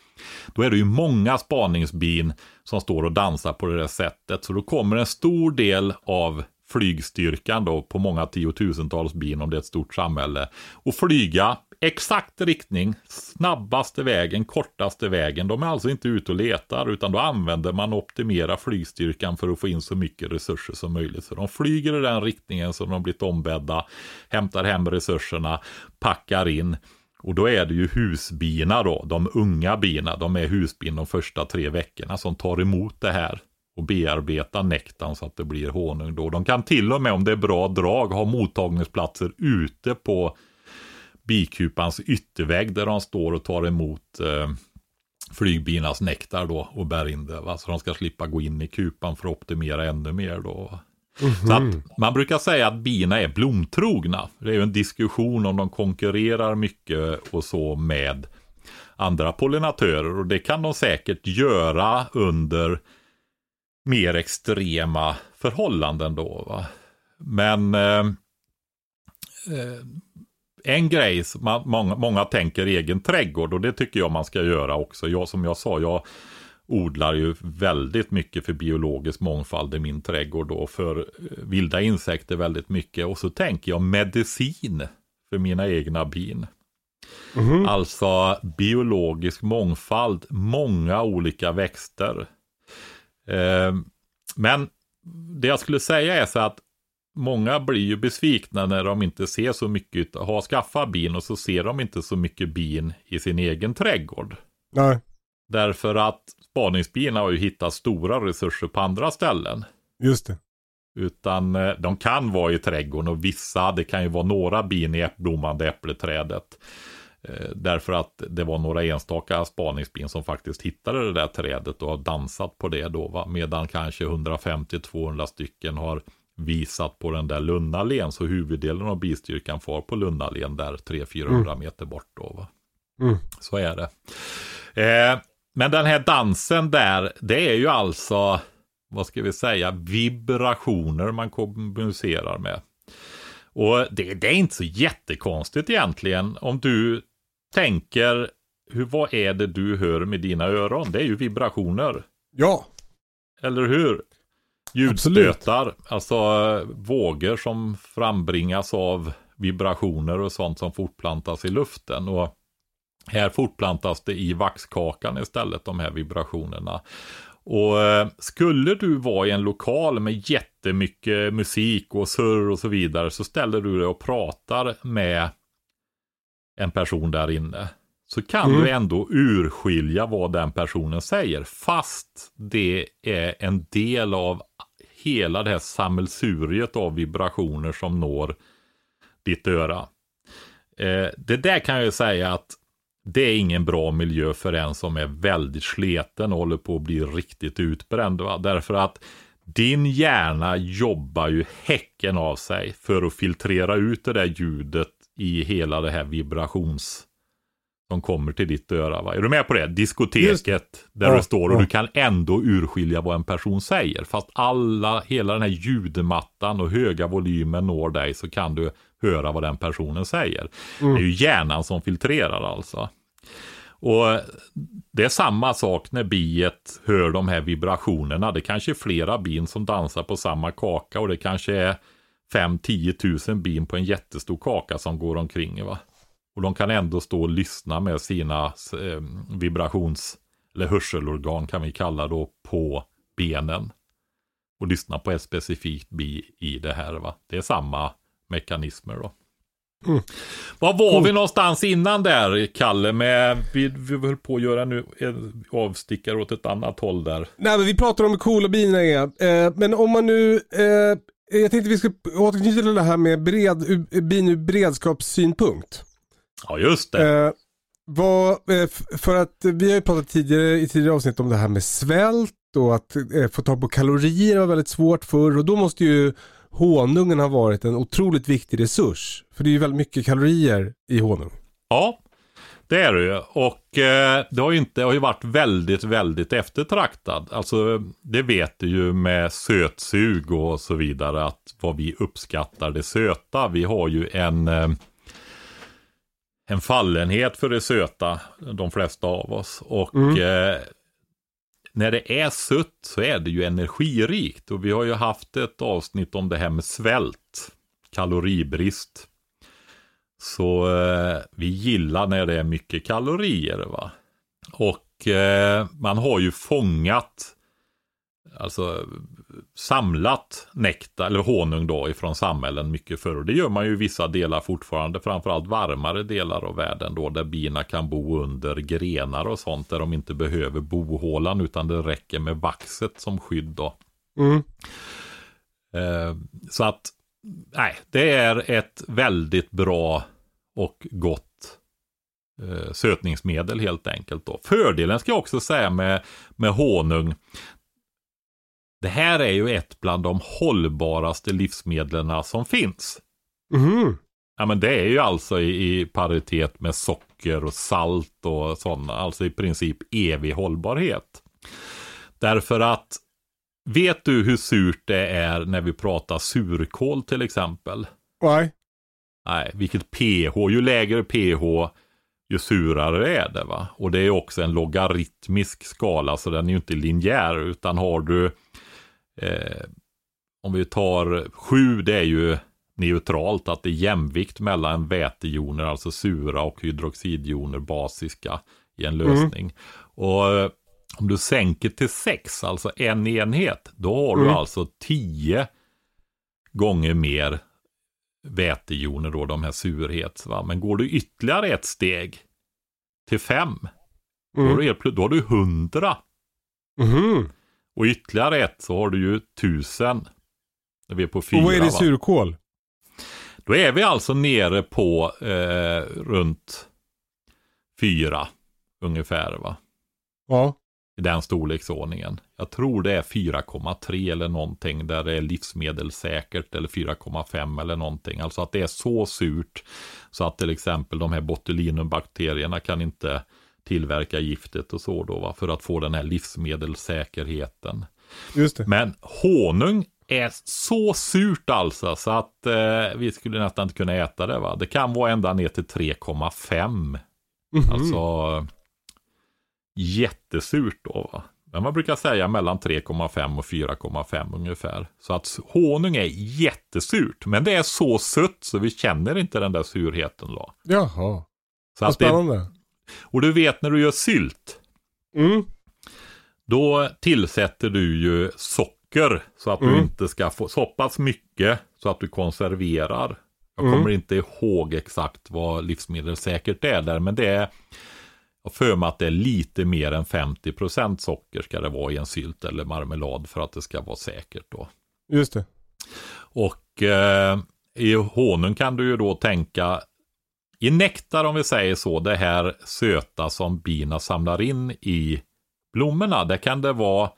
då är det ju många spaningsbin som står och dansar på det där sättet. Så då kommer en stor del av flygstyrkan då på många tiotusentals bin om det är ett stort samhälle och flyga exakt riktning, snabbaste vägen, kortaste vägen. De är alltså inte ute och letar utan då använder man optimera flygstyrkan för att få in så mycket resurser som möjligt. Så de flyger i den riktningen som de blivit ombedda, hämtar hem resurserna, packar in. Och då är det ju husbina då, de unga bina, de är husbin de första tre veckorna som tar emot det här och bearbeta nektarn så att det blir honung då. De kan till och med om det är bra drag ha mottagningsplatser ute på bikupans yttervägg där de står och tar emot eh, flygbinas nektar då och bär in det. Va? Så de ska slippa gå in i kupan för att optimera ännu mer då. Mm -hmm. Så att man brukar säga att bina är blomtrogna. Det är ju en diskussion om de konkurrerar mycket och så med andra pollinatörer och det kan de säkert göra under mer extrema förhållanden då. Va? Men eh, eh, en grej som många, många tänker egen trädgård och det tycker jag man ska göra också. Jag som jag sa, jag odlar ju väldigt mycket för biologisk mångfald i min trädgård då för eh, vilda insekter väldigt mycket och så tänker jag medicin för mina egna bin. Mm. Alltså biologisk mångfald, många olika växter. Eh, men det jag skulle säga är så att många blir ju besvikna när de inte ser så mycket, har skaffat bin och så ser de inte så mycket bin i sin egen trädgård. Nej. Därför att spaningsbina har ju hittat stora resurser på andra ställen. Just det. Utan eh, de kan vara i trädgården och vissa, det kan ju vara några bin i blommande äppleträdet. Eh, därför att det var några enstaka spaningsbin som faktiskt hittade det där trädet och har dansat på det då. Va? Medan kanske 150-200 stycken har visat på den där Lunnalen. Så huvuddelen av bistyrkan far på Lunnalen där 300-400 mm. meter bort. Då? Mm. Så är det. Eh, men den här dansen där, det är ju alltså, vad ska vi säga, vibrationer man kommunicerar med. Och det, det är inte så jättekonstigt egentligen om du tänker, hur, vad är det du hör med dina öron? Det är ju vibrationer. Ja. Eller hur? Ljudstötar, Absolut. alltså vågor som frambringas av vibrationer och sånt som fortplantas i luften. Och här fortplantas det i vaxkakan istället, de här vibrationerna. Och eh, skulle du vara i en lokal med jättemycket musik och surr och så vidare så ställer du dig och pratar med en person där inne. Så kan mm. du ändå urskilja vad den personen säger. Fast det är en del av hela det här sammelsuriet av vibrationer som når ditt öra. Eh, det där kan jag säga att det är ingen bra miljö för en som är väldigt sleten och håller på att bli riktigt utbränd. Va? Därför att din hjärna jobbar ju häcken av sig för att filtrera ut det där ljudet i hela det här vibrations som kommer till ditt öra. Va? Är du med på det? Diskoteket Just. där ja, du står och ja. du kan ändå urskilja vad en person säger. Fast alla, hela den här ljudmattan och höga volymen når dig så kan du höra vad den personen säger. Mm. Det är ju hjärnan som filtrerar alltså. Och det är samma sak när biet hör de här vibrationerna. Det kanske är flera bin som dansar på samma kaka och det kanske är 5-10 tusen bin på en jättestor kaka som går omkring. Va? Och de kan ändå stå och lyssna med sina eh, vibrations eller hörselorgan kan vi kalla då på benen. Och lyssna på ett specifikt bi i det här. Va? Det är samma mekanismer då. Mm. Var var mm. vi någonstans innan där, Kalle? Med, vi, vi höll på att göra nu en avstickare åt ett annat håll där. Nej, men vi pratar om coola är. Eh, men om man nu... Eh, jag tänkte vi ska återknyta till det här med bered, bin ur beredskapssynpunkt. Ja, just det. Eh, vad, eh, för att vi har ju pratat tidigare i tidigare avsnitt om det här med svält och att eh, få tag på kalorier var väldigt svårt förr och då måste ju honungen ha varit en otroligt viktig resurs. För det är ju väldigt mycket kalorier i honung. Ja, det är det ju. Och eh, det har ju, inte, har ju varit väldigt, väldigt eftertraktad. Alltså det vet du ju med sötsug och så vidare att vad vi uppskattar det söta. Vi har ju en eh, en fallenhet för det söta, de flesta av oss. Och mm. eh, när det är sött så är det ju energirikt. Och vi har ju haft ett avsnitt om det här med svält, kaloribrist. Så eh, vi gillar när det är mycket kalorier. va. Och eh, man har ju fångat alltså samlat nektar, eller honung då ifrån samhällen mycket förr. Och det gör man ju i vissa delar fortfarande, framförallt varmare delar av världen då, där bina kan bo under grenar och sånt, där de inte behöver bohålan, utan det räcker med vaxet som skydd då. Mm. Eh, så att, nej, det är ett väldigt bra och gott eh, sötningsmedel helt enkelt. Då. Fördelen ska jag också säga med, med honung, det här är ju ett bland de hållbaraste livsmedlen som finns. Mm. Ja men det är ju alltså i, i paritet med socker och salt och sådana, alltså i princip evig hållbarhet. Därför att, vet du hur surt det är när vi pratar surkål till exempel? Nej. Nej, vilket pH, ju lägre pH ju surare är det va. Och det är också en logaritmisk skala så den är ju inte linjär utan har du Eh, om vi tar sju, det är ju neutralt, att det är jämvikt mellan vätejoner, alltså sura och hydroxidjoner, basiska i en lösning. Mm. Och eh, om du sänker till sex, alltså en enhet, då har mm. du alltså tio gånger mer vätejoner då, de här surhets. Va? Men går du ytterligare ett steg till fem, mm. då, har du, då har du hundra. Mm. Och ytterligare ett så har du ju tusen. När vi är på fyra. Och vad är det i surkål? Då är vi alltså nere på eh, runt fyra ungefär va? Ja. I den storleksordningen. Jag tror det är 4,3 eller någonting där det är livsmedelssäkert eller 4,5 eller någonting. Alltså att det är så surt så att till exempel de här botulinumbakterierna kan inte tillverka giftet och så då, va? för att få den här livsmedelssäkerheten. Men honung är så surt alltså så att eh, vi skulle nästan inte kunna äta det. Va? Det kan vara ända ner till 3,5. Mm -hmm. Alltså jättesurt då. Va? Men man brukar säga mellan 3,5 och 4,5 ungefär. Så att honung är jättesurt. Men det är så sött så vi känner inte den där surheten då. Jaha. Så Vad spännande. Det, och du vet när du gör sylt. Mm. Då tillsätter du ju socker så att mm. du inte ska få så pass mycket så att du konserverar. Jag mm. kommer inte ihåg exakt vad livsmedelssäkert är där, men det är jag för mig att det är lite mer än 50% socker ska det vara i en sylt eller marmelad för att det ska vara säkert då. Just det. Och eh, i honung kan du ju då tänka i nektar om vi säger så, det här söta som bina samlar in i blommorna, där kan det vara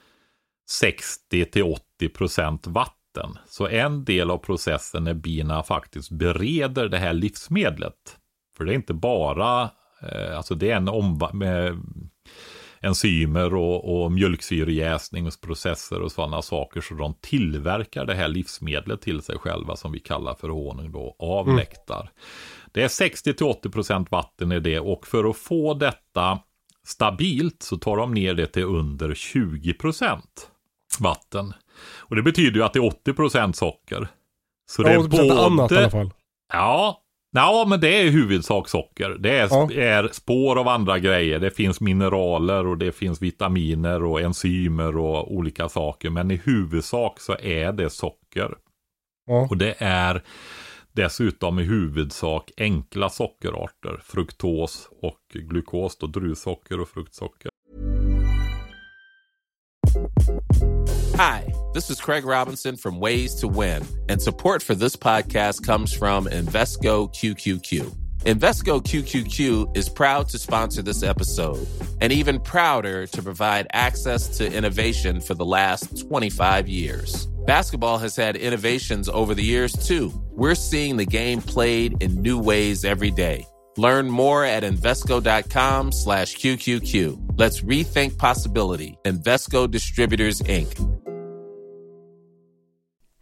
60-80% vatten. Så en del av processen är bina faktiskt bereder det här livsmedlet. För det är inte bara, eh, alltså det är en med enzymer och, och mjölksyrejäsningsprocesser och sådana saker. Så de tillverkar det här livsmedlet till sig själva som vi kallar för honung då, av mm. nektar. Det är 60-80% vatten i det och för att få detta stabilt så tar de ner det till under 20% vatten. Och det betyder ju att det är 80% socker. Så det är både... annat i alla fall. Ja, Ja, men det är i huvudsak socker. Det är, ja. är, spår av andra grejer. Det finns mineraler och det finns vitaminer och enzymer och olika saker. Men i huvudsak så är det socker. Ja. Och det är dessutom i huvudsak enkla sockerarter. Fruktos och glukos, då druvsocker och fruktsocker. Hi, this is Craig Robinson from Ways to Win, and support for this podcast comes from Invesco QQQ. Invesco QQQ is proud to sponsor this episode and even prouder to provide access to innovation for the last 25 years. Basketball has had innovations over the years, too. We're seeing the game played in new ways every day. Learn more at Invesco.com slash QQQ. Let's rethink possibility. Invesco Distributors, Inc.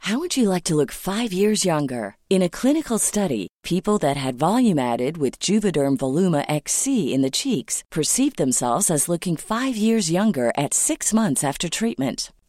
How would you like to look five years younger? In a clinical study, people that had volume added with Juvederm Voluma XC in the cheeks perceived themselves as looking five years younger at six months after treatment.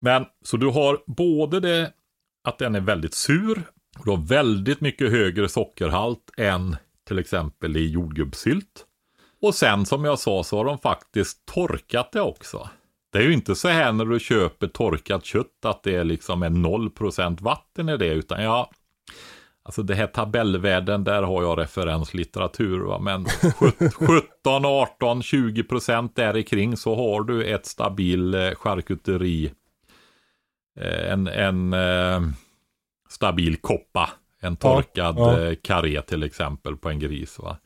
Men, så du har både det att den är väldigt sur, och du har väldigt mycket högre sockerhalt än till exempel i jordgubbssylt. Och sen som jag sa så har de faktiskt torkat det också. Det är ju inte så här när du köper torkat kött att det är liksom en 0% vatten i det, utan ja, alltså det här tabellvärden, där har jag referenslitteratur, va? men 17, 18, 20% där kring så har du ett stabil eh, charkuteri, en, en eh, stabil koppa, en torkad ja, ja. karé till exempel på en gris. Va?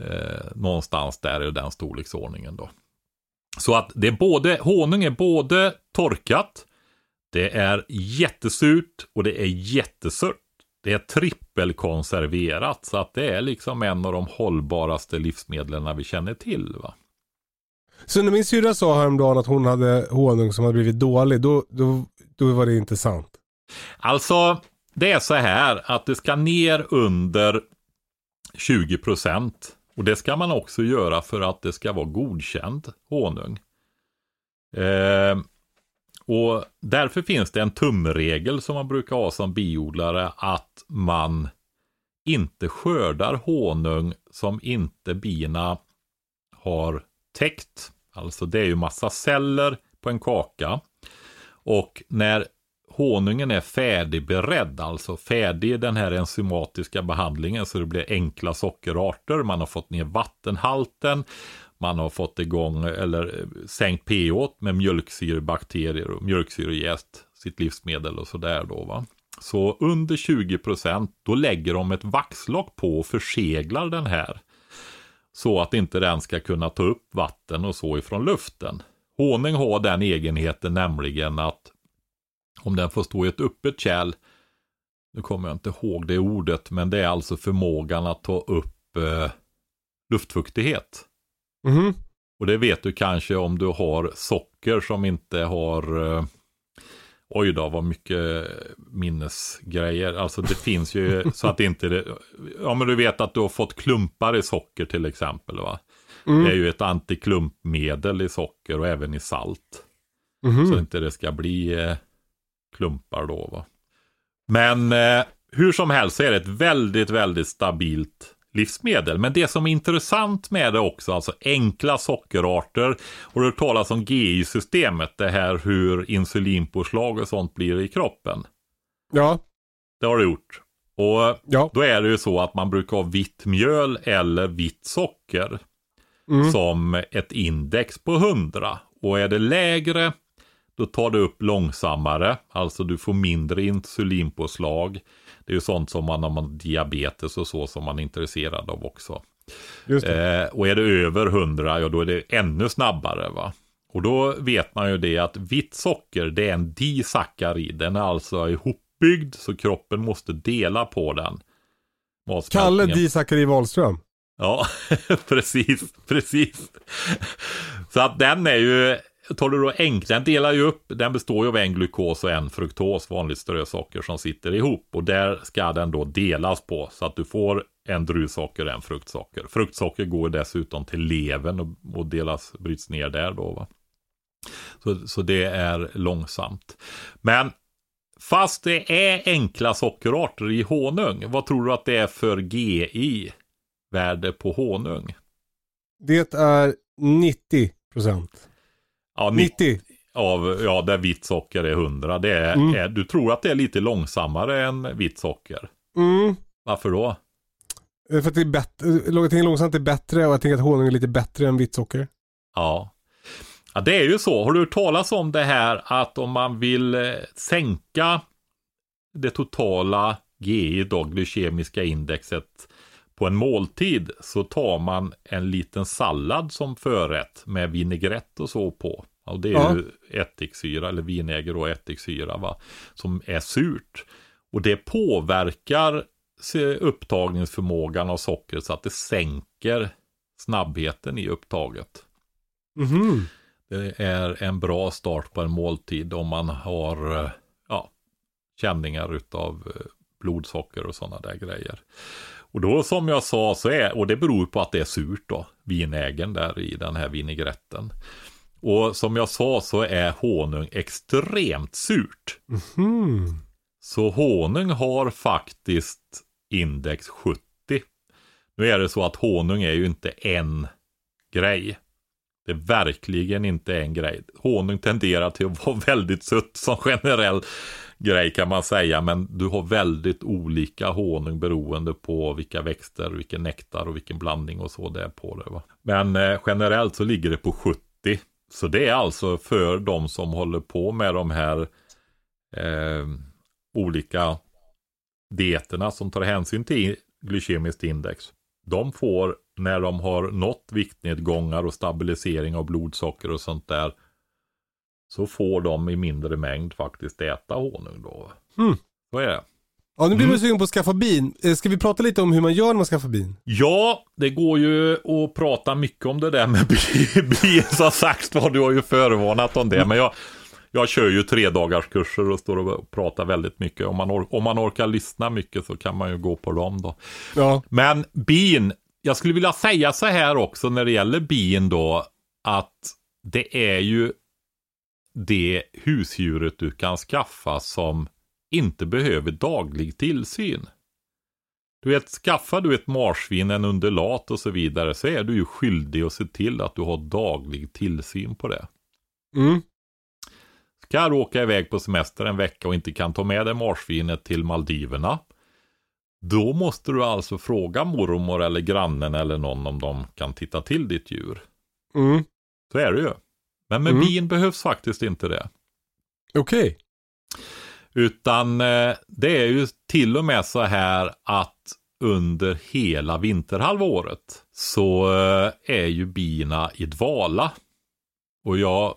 Eh, någonstans där i den storleksordningen då. Så att det är både, honung är både torkat, det är jättesurt och det är jättesött. Det är trippelkonserverat så att det är liksom en av de hållbaraste livsmedlen vi känner till. Va? Så när min syrra sa häromdagen att hon hade honung som hade blivit dålig, då, då, då var det intressant. Alltså, det är så här att det ska ner under 20 procent och det ska man också göra för att det ska vara godkänd honung. Eh, och därför finns det en tumregel som man brukar ha som biodlare att man inte skördar honung som inte bina har täckt. Alltså det är ju massa celler på en kaka. Och när honungen är färdigberedd, alltså färdig i den här enzymatiska behandlingen så det blir enkla sockerarter. Man har fått ner vattenhalten, man har fått igång eller eh, sänkt pH med mjölksyrebakterier och mjölksyrejäst, sitt livsmedel och sådär då va. Så under 20% då lägger de ett vaxlock på och förseglar den här. Så att inte den ska kunna ta upp vatten och så ifrån luften. Honung har den egenheten nämligen att om den får stå i ett öppet kärl, nu kommer jag inte ihåg det ordet, men det är alltså förmågan att ta upp eh, luftfuktighet. Mm. Och det vet du kanske om du har socker som inte har eh, Oj då, vad mycket minnesgrejer. Alltså det finns ju så att inte det... Ja men du vet att du har fått klumpar i socker till exempel va. Mm. Det är ju ett antiklumpmedel i socker och även i salt. Mhm. Så inte det ska bli eh, klumpar då. Va? Men eh, hur som helst så är det ett väldigt, väldigt stabilt livsmedel. Men det som är intressant med det också, alltså enkla sockerarter. Och det talas om GI-systemet, det här hur insulinpåslag och sånt blir i kroppen. Ja, Det har det gjort. Och ja. då är det ju så att man brukar ha vitt mjöl eller vitt socker Mm. som ett index på 100. Och är det lägre, då tar det upp långsammare. Alltså du får mindre insulinpåslag. Det är ju sånt som man har man diabetes och så som man är intresserad av också. Eh, och är det över 100, ja då är det ännu snabbare va. Och då vet man ju det att vitt socker, det är en disackarid. Den är alltså ihopbyggd så kroppen måste dela på den. Kalle Matsmältningen. Di Zachari Wahlström. Ja, precis, precis. Så att den är ju, tar du då den delar ju upp, den består ju av en glukos och en fruktos, vanligt strösocker som sitter ihop. Och där ska den då delas på så att du får en druvsocker och en fruktsocker. Fruktsocker går dessutom till levern och, och delas, bryts ner där då. Va? Så, så det är långsamt. Men fast det är enkla sockerarter i honung, vad tror du att det är för GI? Värde på honung. Det är 90 procent. Ja, 90 90. av, ja, där vitt socker är 100. Det är, Mm. är, du tror att det är lite långsammare än vitt socker. Mm. Varför då? För att det är bättre, tänker långsamt är bättre och jag tänker att honung är lite bättre än vitt socker. Ja. ja, det är ju så. Har du hört talas om det här att om man vill eh, sänka det totala GI, då, glykemiska indexet, på en måltid så tar man en liten sallad som förrätt med vinägrett och så på. Och det är Ja. ju ättiksyra eller vinäger och ättiksyra va, som är surt. Och det påverkar upptagningsförmågan av socker så att det sänker snabbheten i upptaget. Mhm. Det är en bra start på en måltid om man har eh, ja, känningar utav eh, blodsocker och sådana där grejer. Och då som jag sa så är, och det beror på att det är surt då, vinägen där i den här vinägretten. Och som jag sa så är honung extremt surt. Hmm. Så honung har faktiskt index 70. Nu är det så att honung är ju inte en grej. Det är verkligen inte en grej. Honung tenderar till att vara väldigt sött som generell grej kan man säga. Men du har väldigt olika honung beroende på vilka växter, vilken nektar och vilken blandning och så det är på det. Va? Men eh, generellt så ligger det på 70. Så det är alltså för de som håller på med de här eh, olika dieterna som tar hänsyn till glykemiskt index. De får, när de har nått viktnedgångar och stabilisering av blodsocker och sånt där, så får de i mindre mängd faktiskt äta honung då. Mm. Så är det. Ja, nu blir man Mm. sugen på att skaffa bin. Eh, Ska vi prata lite om hur man gör när man skaffar bin? Ja, det går ju att prata mycket om det där med bi- bin som sagt var. Du har ju förvarnat om det. Men jag, jag kör ju tre dagars kurser och står och pratar väldigt mycket. Om man, om man orkar lyssna mycket så kan man ju gå på dem då. Ja. Men bin, jag skulle vilja säga så här också när det gäller bin då. Att det är ju det husdjuret du kan skaffa som inte behöver daglig tillsyn. Du vet, skaffar du ett marsvin, en undulat och så vidare så är du ju skyldig att se till att du har daglig tillsyn på det. Mm. Ska du åka iväg på semester en vecka och inte kan ta med dig marsvinet till Maldiverna. Då måste du alltså fråga mormor eller grannen eller någon om de kan titta till ditt djur. Mm. Så är det ju. Men med Mm. bin behövs faktiskt inte det. Okej. Utan eh, det är ju till och med så här att under hela vinterhalvåret så eh, är ju bina i dvala. Och jag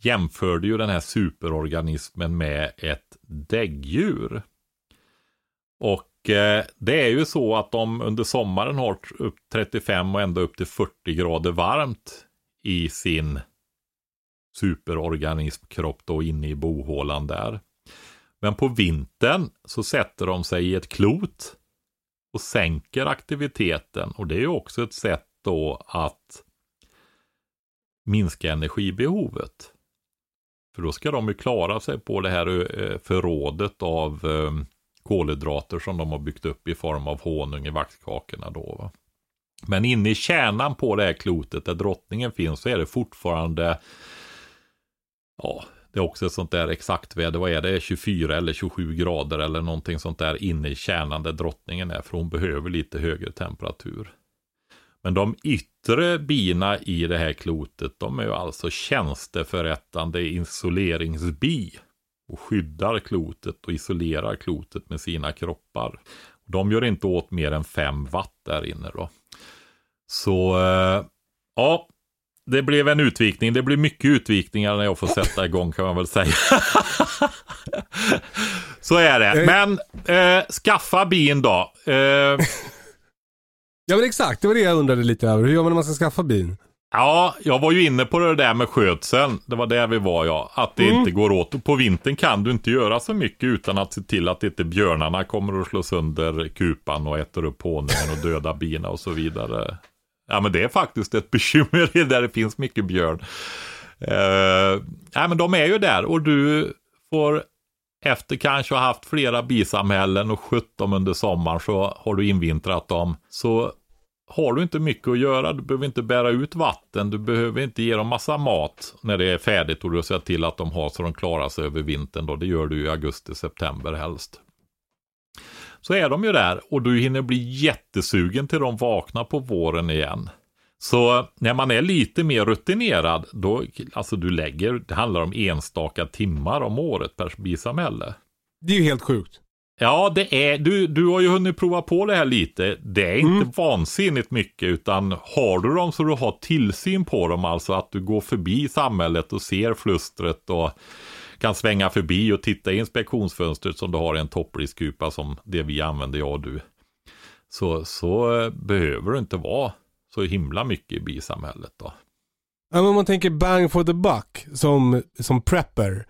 jämförde ju den här superorganismen med ett däggdjur. Och eh, det är ju så att de under sommaren har upp 35 och ända upp till 40 grader varmt i sin superorganismkropp då inne i bohålan där. Men på vintern så sätter de sig i ett klot och sänker aktiviteten. Och det är ju också ett sätt då att minska energibehovet. För då ska de ju klara sig på det här eh, förrådet av eh, kolhydrater som de har byggt upp i form av honung i vaxkakorna då. Va? Men inne i kärnan på det här klotet där drottningen finns så är det fortfarande Ja, det är också ett sånt där exakt väder. Vad är det? 24 eller 27 grader eller någonting sånt där inne i kärnan där drottningen är. För hon behöver lite högre temperatur. Men de yttre bina i det här klotet, de är ju alltså tjänsteförrättande isoleringsbi. Och skyddar klotet och isolerar klotet med sina kroppar. De gör inte åt mer än 5 watt där inne då. Så, eh, ja, det blev en utvikning. Det blir mycket utvikningar när jag får sätta igång kan man väl säga. Så är det. Eh. Men eh, skaffa bin då. Eh... ja men exakt, det var det jag undrade lite över. Hur gör man när man ska skaffa bin? Ja, jag var ju inne på det där med skötseln. Det var där vi var ja. Att det mm. inte går åt. Och på vintern kan du inte göra så mycket utan att se till att inte björnarna kommer att slå sönder kupan och äter upp honungen och döda bina och så vidare. Ja men det är faktiskt ett bekymmer där det finns mycket björn. Eh, uh, ja men de är ju där och du får efter kanske ha haft flera bisamhällen och skött dem under sommaren så har du invintrat dem. Så har du inte mycket att göra, du behöver inte bära ut vatten, du behöver inte ge dem massa mat när det är färdigt och du ser till att de har så de klarar sig över vintern då. Det gör du i augusti, september helst så är de ju där och du hinner bli jättesugen till de vaknar på våren igen. Så när man är lite mer rutinerad, då, alltså du lägger, det handlar om enstaka timmar om året per bisamhälle. Det är ju helt sjukt. Ja, det är, du, du har ju hunnit prova på det här lite. Det är inte mm. vansinnigt mycket, utan har du dem så du har tillsyn på dem, alltså att du går förbi samhället och ser flustret och kan svänga förbi och titta i inspektionsfönstret som du har en toppriskupa som det vi använder, jag och du. Så, så eh, behöver du inte vara så himla mycket i bisamhället då. Ja, men om man tänker bang for the buck som, som prepper.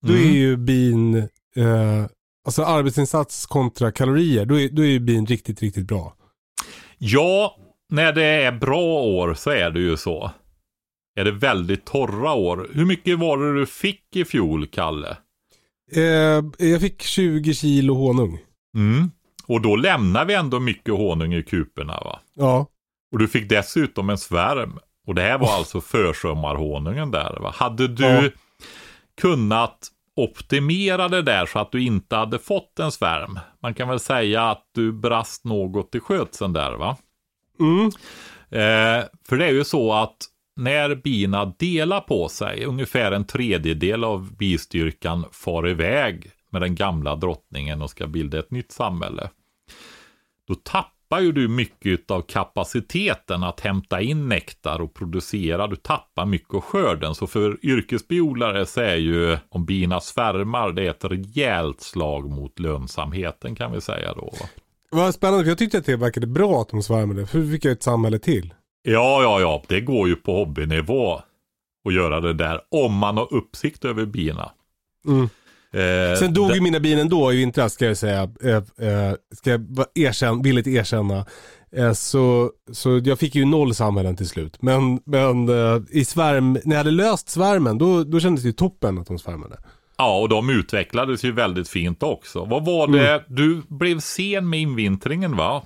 Då mm. är ju bin, eh, alltså arbetsinsats kontra kalorier, då är, då är ju bin riktigt, riktigt bra. Ja, när det är bra år så är det ju så är det väldigt torra år. Hur mycket var det du fick i fjol, Kalle? Eh, jag fick 20 kilo honung. Mm. Och då lämnar vi ändå mycket honung i kuporna va? Ja. Och du fick dessutom en svärm. Och det här var oh. alltså försommarhonungen där va? Hade du ja. kunnat optimera det där så att du inte hade fått en svärm? Man kan väl säga att du brast något i skötseln där va? Mm. Eh, för det är ju så att när bina delar på sig, ungefär en tredjedel av bistyrkan far iväg med den gamla drottningen och ska bilda ett nytt samhälle. Då tappar ju du mycket av kapaciteten att hämta in nektar och producera. Du tappar mycket av skörden. Så för yrkesbiodlare så är ju om bina svärmar, det är ett rejält slag mot lönsamheten kan vi säga då. Vad spännande, för jag tyckte att det verkade bra att de svärmade. För vi fick ett samhälle till. Ja, ja, ja. Det går ju på hobbynivå att göra det där. Om man har uppsikt över bina. Mm. Eh, Sen dog ju mina bin ändå i vintras ska jag säga. Eh, eh, ska jag erkänna, villigt erkänna. Eh, så, så jag fick ju noll samhällen till slut. Men, men eh, i svärm, när jag hade löst svärmen då, då kändes det ju toppen att de svärmade. Ja, och de utvecklades ju väldigt fint också. Vad var det, mm. du blev sen med invintringen va?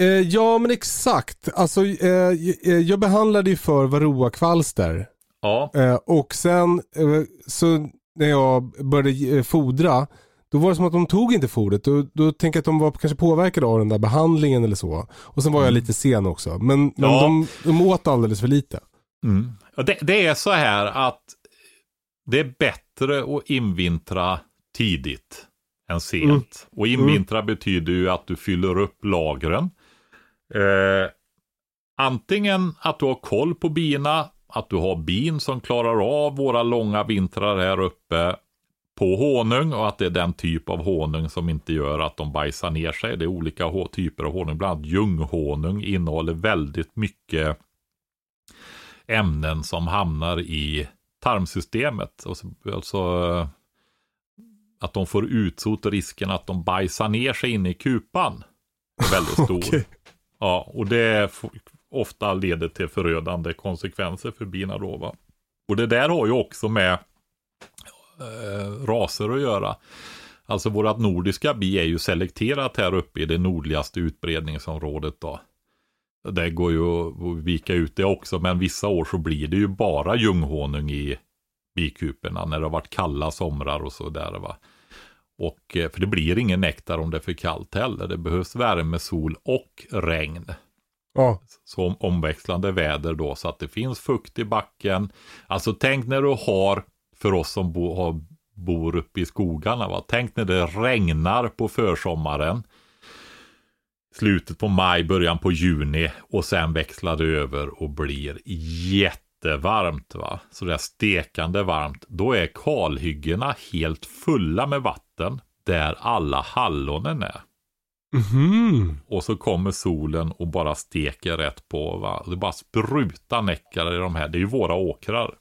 Eh, ja men exakt. Alltså, eh, eh jag behandlade ju för varroakvalster. Ja. Eh, och sen eh, så när jag började eh, fodra, då var det som att de tog inte fodret. Då, då tänkte jag att de var kanske påverkade av den där behandlingen eller så. Och sen var jag mm. lite sen också. Men, men ja. de, de åt alldeles för lite. Mm. Det, det, är så här att det är bättre att invintra tidigt än sent. Mm. Och invintra mm. betyder ju att du fyller upp lagren. Eh, antingen att du har koll på bina, att du har bin som klarar av våra långa vintrar här uppe på honung och att det är den typ av honung som inte gör att de bajsar ner sig. Det är olika typer av honung, bland annat ljunghonung innehåller väldigt mycket ämnen som hamnar i tarmsystemet. Alltså eh, att de får utsot risken att de bajsar ner sig inne i kupan. är väldigt stor. okay. Ja, och det ofta leder till förödande konsekvenser för bina då. Va? Och det där har ju också med eh, raser att göra. Alltså vårat nordiska bi är ju selekterat här uppe i det nordligaste utbredningsområdet då. Det går ju att vika ut det också, men vissa år så blir det ju bara ljunghonung i bikuporna när det har varit kalla somrar och sådär. va. Och, eh, för det blir ingen nektar om det är för kallt heller. Det behövs värme, sol och regn. Ja. Så omväxlande väder då så att det finns fukt i backen. Alltså tänk när du har, för oss som bo, har, bor uppe i skogarna, va? tänk när det regnar på försommaren. Slutet på maj, början på juni och sen växlar det över och blir jättevarmt. Va? Så det är stekande varmt. Då är kalhyggena helt fulla med vatten där alla hallonen är. Mhm. Och så kommer solen och bara steker rätt på. Va? Det bara sprutar näckar i de här. Det är ju våra åkrar.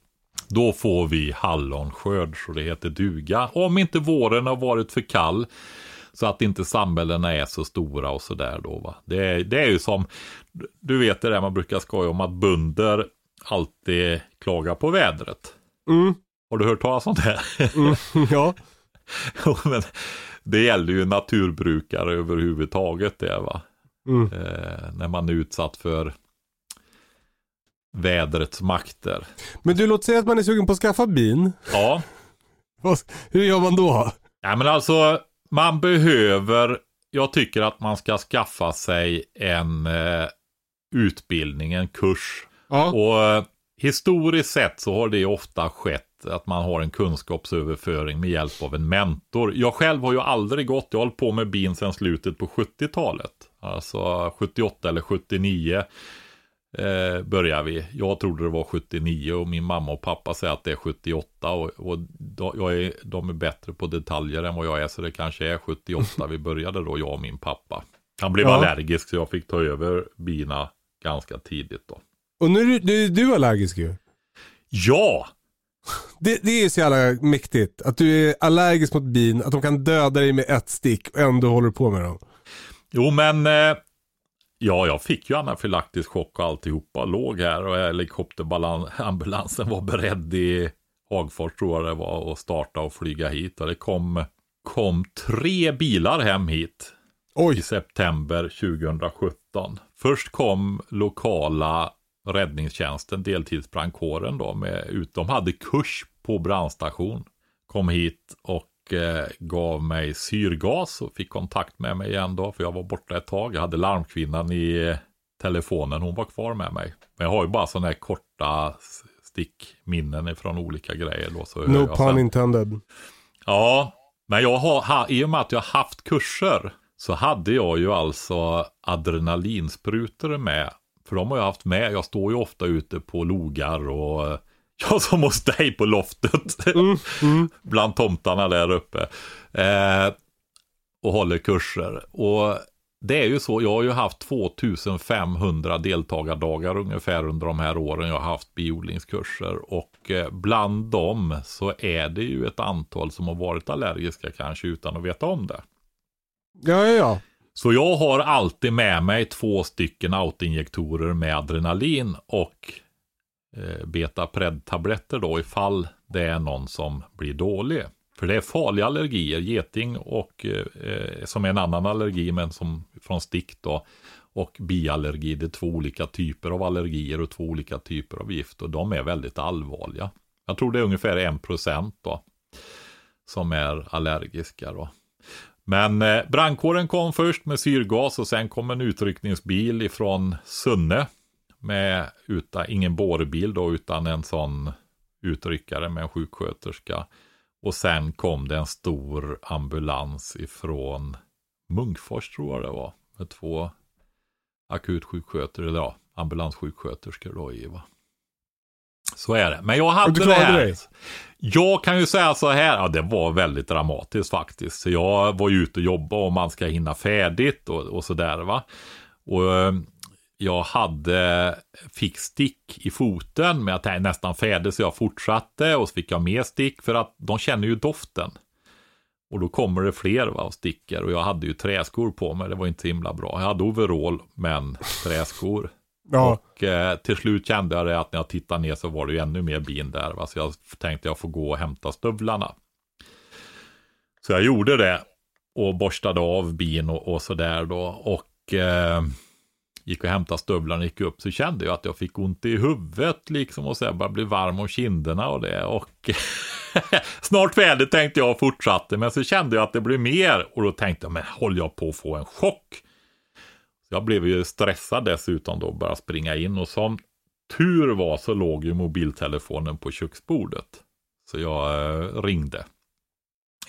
Då får vi hallonskörd så det heter duga. Om inte våren har varit för kall. Så att inte samhällena är så stora och sådär då va. Det är, det är ju som, du vet det där man brukar skoja om att bunder alltid klagar på vädret. Mm. Har du hört talas om det? Mm. Ja. Jo, Men det gäller ju naturbrukare överhuvudtaget det va. Mm. Eh, när man är utsatt för vädrets makter. Men du, låt säga att man är sugen på att skaffa bin. Ja, Hur gör man då? ja men alltså man behöver, jag tycker att man ska skaffa sig en eh, utbildning, en kurs. Ja. Och eh, historiskt sett så har det ofta skett att man har en kunskapsöverföring med hjälp av en mentor. Jag själv har ju aldrig gått, jag har hållit på med bin sedan slutet på 70-talet. Alltså 78 eller 79 eh, börjar vi. Jag trodde det var 79 och min mamma och pappa säger att det är 78 och, och jag är, de är bättre på detaljer än vad jag är så det kanske är 78 vi började då, jag och min pappa. Han blev Ja. allergisk så jag fick ta över bina ganska tidigt då. Och nu är du, du, du är allergisk ju. Ja! Det, det är så jävla mäktigt. Att du är allergisk mot bin, att de kan döda dig med ett stick och ändå håller på med dem. Jo men eh, Ja, jag fick ju anafylaktisk chock och alltihopa. Låg här och helikopterambulansen var beredd i Hagfors tror jag det var och starta och flyga hit. Och det kom, kom tre bilar hem hit i Oj. september 2017. Först kom lokala räddningstjänsten, deltidsbrandkåren då, med ut. De hade kurs på brandstation. Kom hit och eh, gav mig syrgas och fick kontakt med mig igen då, för jag var borta ett tag. Jag hade larmkvinnan i eh, telefonen, hon var kvar med mig. Men jag har ju bara sådana här korta stickminnen från olika grejer då. Så No pun sen. intended. Ja, men jag har, ha, i och med att jag haft kurser så hade jag ju alltså adrenalinsprutor med. För de har jag haft med. Jag står ju ofta ute på logar och eh, jag som hos dig på loftet. Bland tomtarna där uppe. Eh, och håller kurser. Och det är ju så, jag har ju haft 2500 deltagardagar ungefär under de här åren jag har haft biodlingskurser. Och eh, bland dem så är det ju ett antal som har varit allergiska kanske utan att veta om det. Ja, ja, ja. Så jag har alltid med mig två stycken autoinjektorer med adrenalin och eh, beta-pred-tabletter då ifall det är någon som blir dålig. För det är farliga allergier, geting och eh, som är en annan allergi men som från stick då. Och biallergi, det är två olika typer av allergier och två olika typer av gift och de är väldigt allvarliga. Jag tror det är ungefär en procent då som är allergiska då. Men eh, brandkåren kom först med syrgas och sen kom en utryckningsbil ifrån Sunne. Med utan, ingen bårbil då utan en sån utryckare med en sjuksköterska. Och sen kom det en stor ambulans ifrån Munkfors tror jag det var. Med två akutsjuksköterskor, eller ja, ambulanssjuksköterskor då i va. Så är det. Men jag hade det här. dig? Jag kan ju säga så här, ja det var väldigt dramatiskt faktiskt. Så jag var ju ute och jobbade och man ska hinna färdigt och, och sådär va. Och eh, jag hade, fick stick i foten, men jag tänkte nästan färdig så jag fortsatte och så fick jag mer stick för att de känner ju doften. Och då kommer det fler va, och sticker och jag hade ju träskor på mig, det var inte så himla bra. Jag hade overall men träskor. Ja. Och eh, till slut kände jag det att när jag tittade ner så var det ju ännu mer bin där. Va? Så jag tänkte jag får gå och hämta stövlarna. Så jag gjorde det och borstade av bin och, och sådär då. Och eh, gick och hämtade stövlarna, gick upp, så kände jag att jag fick ont i huvudet liksom och så bara blev varm om kinderna och det. Och snart färdigt tänkte jag och fortsatte, men så kände jag att det blev mer och då tänkte jag, men håller jag på att få en chock? Jag blev ju stressad dessutom då, bara springa in och som tur var så låg ju mobiltelefonen på köksbordet. Så jag eh, ringde.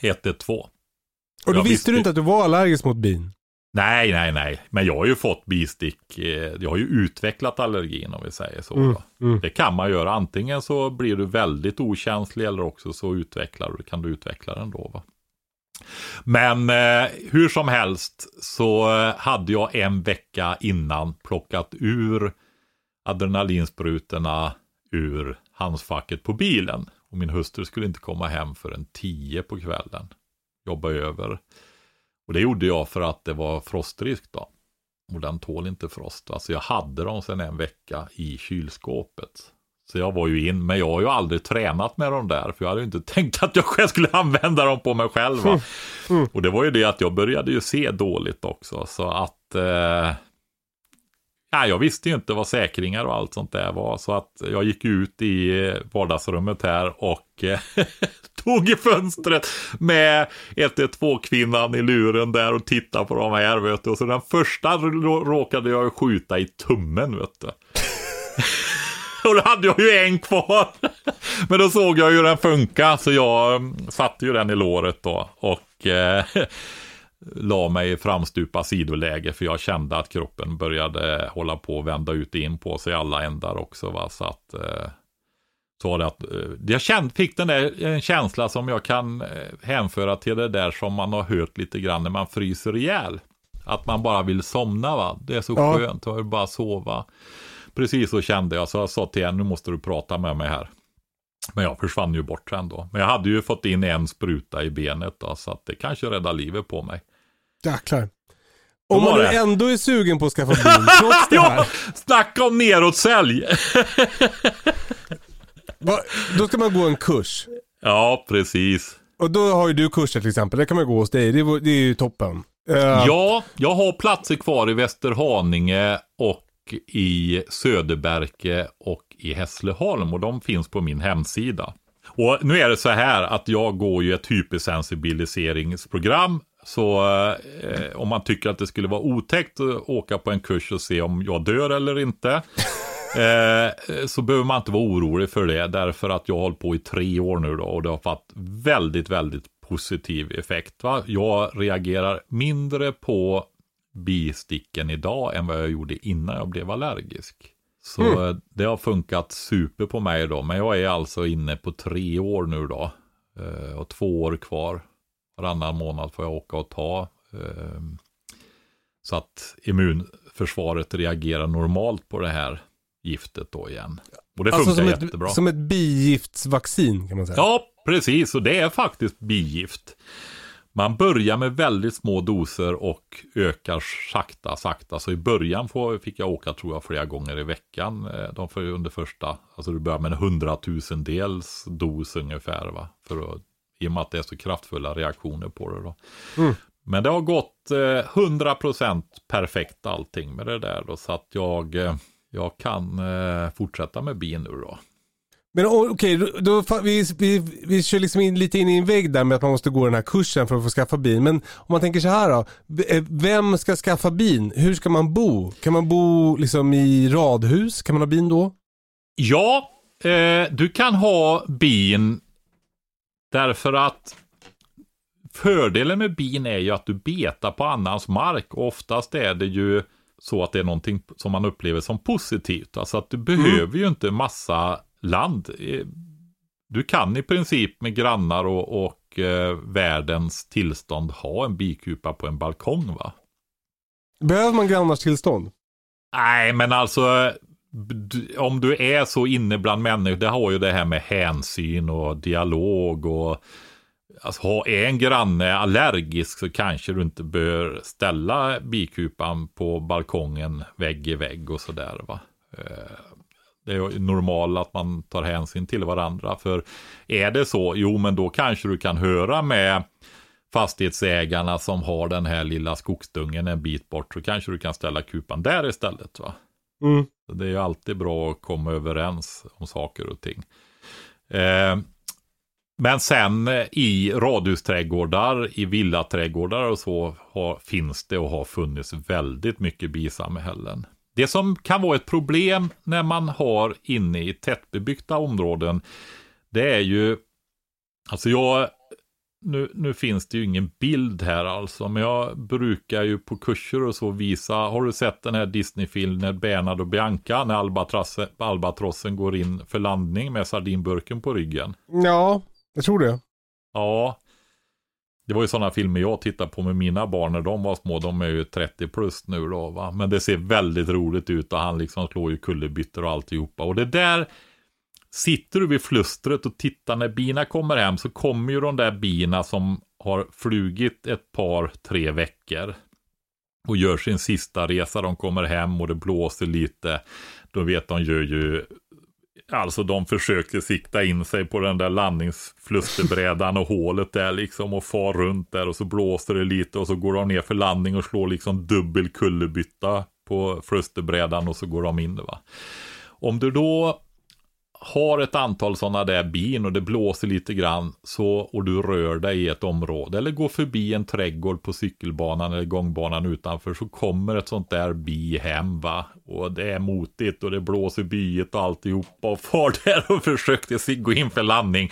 112. Och då Jag visste visste- du inte att du var allergisk mot bin? Nej, nej, nej. Men jag har ju fått bistick. eh, Jag har ju utvecklat allergin om vi säger så. Mm, då. Det kan man göra. Antingen så blir du väldigt okänslig eller också så utvecklar du, kan du utveckla den då. Va? Men eh, hur som helst så eh, hade jag en vecka innan plockat ur adrenalinsprutorna ur handskfacket på bilen. Och min hustru skulle inte komma hem förrän tio på kvällen. Jobba över. Och det gjorde jag för att det var frostrisk då. Och den tål inte frost. Alltså jag hade dem sedan en vecka i kylskåpet. Så jag var ju in, men jag har ju aldrig tränat med dem där. För jag hade ju inte tänkt att jag själv skulle använda dem på mig själv. Va? Och det var ju det att jag började ju se dåligt också. Så att eh, ja, jag visste ju inte vad säkringar och allt sånt där var. Så att jag gick ut i vardagsrummet här och eh, tog i fönstret med 112-kvinnan i luren där och tittade på de här. Vet du. Och så den första rå- råkade jag skjuta i tummen. Vet du. Och då hade jag ju en kvar. Men då såg jag ju den funkar så jag mm, satte ju den i låret då. Och eh, la mig i framstupa sidoläge för jag kände att kroppen började hålla på att vända ut in på sig alla ändar också. Va? Så att eh, så var det att eh, jag kände, fick den där en känsla som jag kan eh, hänföra till det där som man har hört lite grann när man fryser ihjäl. Att man bara vill somna va. Det är så Ja. skönt, jag vill bara sova. Precis så kände jag, så jag sa till henne, nu måste du prata med mig här. Men jag försvann ju bort sen då. Men jag hade ju fått in en spruta i benet då, så att det kanske räddade livet på mig. Jäklar. Om man nu ändå är sugen på att skaffa bil, trots det här. Ja, snacka om neråtsälj! Va, då ska man gå en kurs. ja, precis. Och då har ju du kurser till exempel. Det kan man gå hos dig. Det är, det är ju toppen. Eh, Ja, jag har platser kvar i Västerhaninge och i Söderberke och i Hässleholm och de finns på min hemsida. Och nu är det så här att jag går ju ett hypersensibiliseringsprogram. Så eh, om man tycker att det skulle vara otäckt att åka på en kurs och se om jag dör eller inte. Eh, så behöver man inte vara orolig för det. Därför att jag har hållit på i tre år nu då och det har fått väldigt, väldigt positiv effekt. Va? Jag reagerar mindre på bisticken idag än vad jag gjorde innan jag blev allergisk. Så eh, det har funkat super på mig då. Men jag är alltså inne på tre år nu då. Eh, och två år kvar. Varannan månad får jag åka och ta. Eh, så att immunförsvaret reagerar normalt på det här giftet då igen. Och det funkar alltså som jättebra. ett, som ett bigiftsvaccin kan man säga. Ja, precis. Och det är faktiskt bigift. Man börjar med väldigt små doser och ökar sakta, sakta. Så i början får, fick jag åka, tror jag, flera gånger i veckan. Eh, De ju under första, alltså du börjar med en hundratusendels dos ungefär. Va? För att, I och med att det är så kraftfulla reaktioner på det då. Men det har gått eh, 100% perfekt allting med det där då. Så att jag, eh, jag kan eh, fortsätta med bin nu då. Men okej, då, då, fa- vi, vi, vi kör liksom in, lite in i en vägg där med att man måste gå den här kursen för att få skaffa bil. Men om man tänker så här då. Eh, Vem ska skaffa bin? Hur ska man bo? Kan man bo liksom i radhus? Kan man ha bin då? Ja, eh, du kan ha bin därför att fördelen med bin är ju att du betar på annans mark och oftast är det ju så att det är någonting som man upplever som positivt. Alltså att du behöver ju inte massa land. Eh, Du kan i princip med grannar och, och eh, världens tillstånd ha en bikupa på en balkong va? Behöver man grannars tillstånd? Nej, men alltså om du är så inne bland människor, det har ju det här med hänsyn och dialog och alltså, är en granne allergisk så kanske du inte bör ställa bikupan på balkongen vägg i vägg och sådär va. Det är ju normalt att man tar hänsyn till varandra. För är det så, jo men då kanske du kan höra med fastighetsägarna som har den här lilla skogsdungen en bit bort. Så kanske du kan ställa kupan där istället va. Mm. Det är ju alltid bra att komma överens om saker och ting. Eh, men sen i radhusträdgårdar, i villaträdgårdar och så har, finns det och har funnits väldigt mycket bisamhällen. Det som kan vara ett problem när man har inne i tättbebyggda områden, det är ju, alltså jag, nu, nu finns det ju ingen bild här alltså, men jag brukar ju på kurser och så visa, har du sett den här Disney-filmen Bernard och Bianca när albatrossen, albatrossen går in för landning med sardinburken på ryggen? Ja, jag tror det. Ja. Det var ju sådana filmer jag tittade på med mina barn när de var små. De är ju 30 plus nu då va. Men det ser väldigt roligt ut och han liksom slår ju kullerbyttor och alltihopa. Och det där Sitter du vid flustret och tittar när bina kommer hem så kommer ju de där bina som har flugit ett par, tre veckor och gör sin sista resa. De kommer hem och det blåser lite. Då vet de gör ju Alltså de försöker sikta in sig på den där landningsflusterbrädan och hålet där liksom och far runt där och så blåser det lite och så går de ner för landning och slår liksom dubbel kullerbytta på flusterbrädan och så går de in va. Om du då har ett antal sådana där bin och det blåser lite grann så, och du rör dig i ett område eller går förbi en trädgård på cykelbanan eller gångbanan utanför så kommer ett sånt där bi hem va. Och det är motigt och det blåser byet och alltihopa och far där och försökte sig gå in för landning.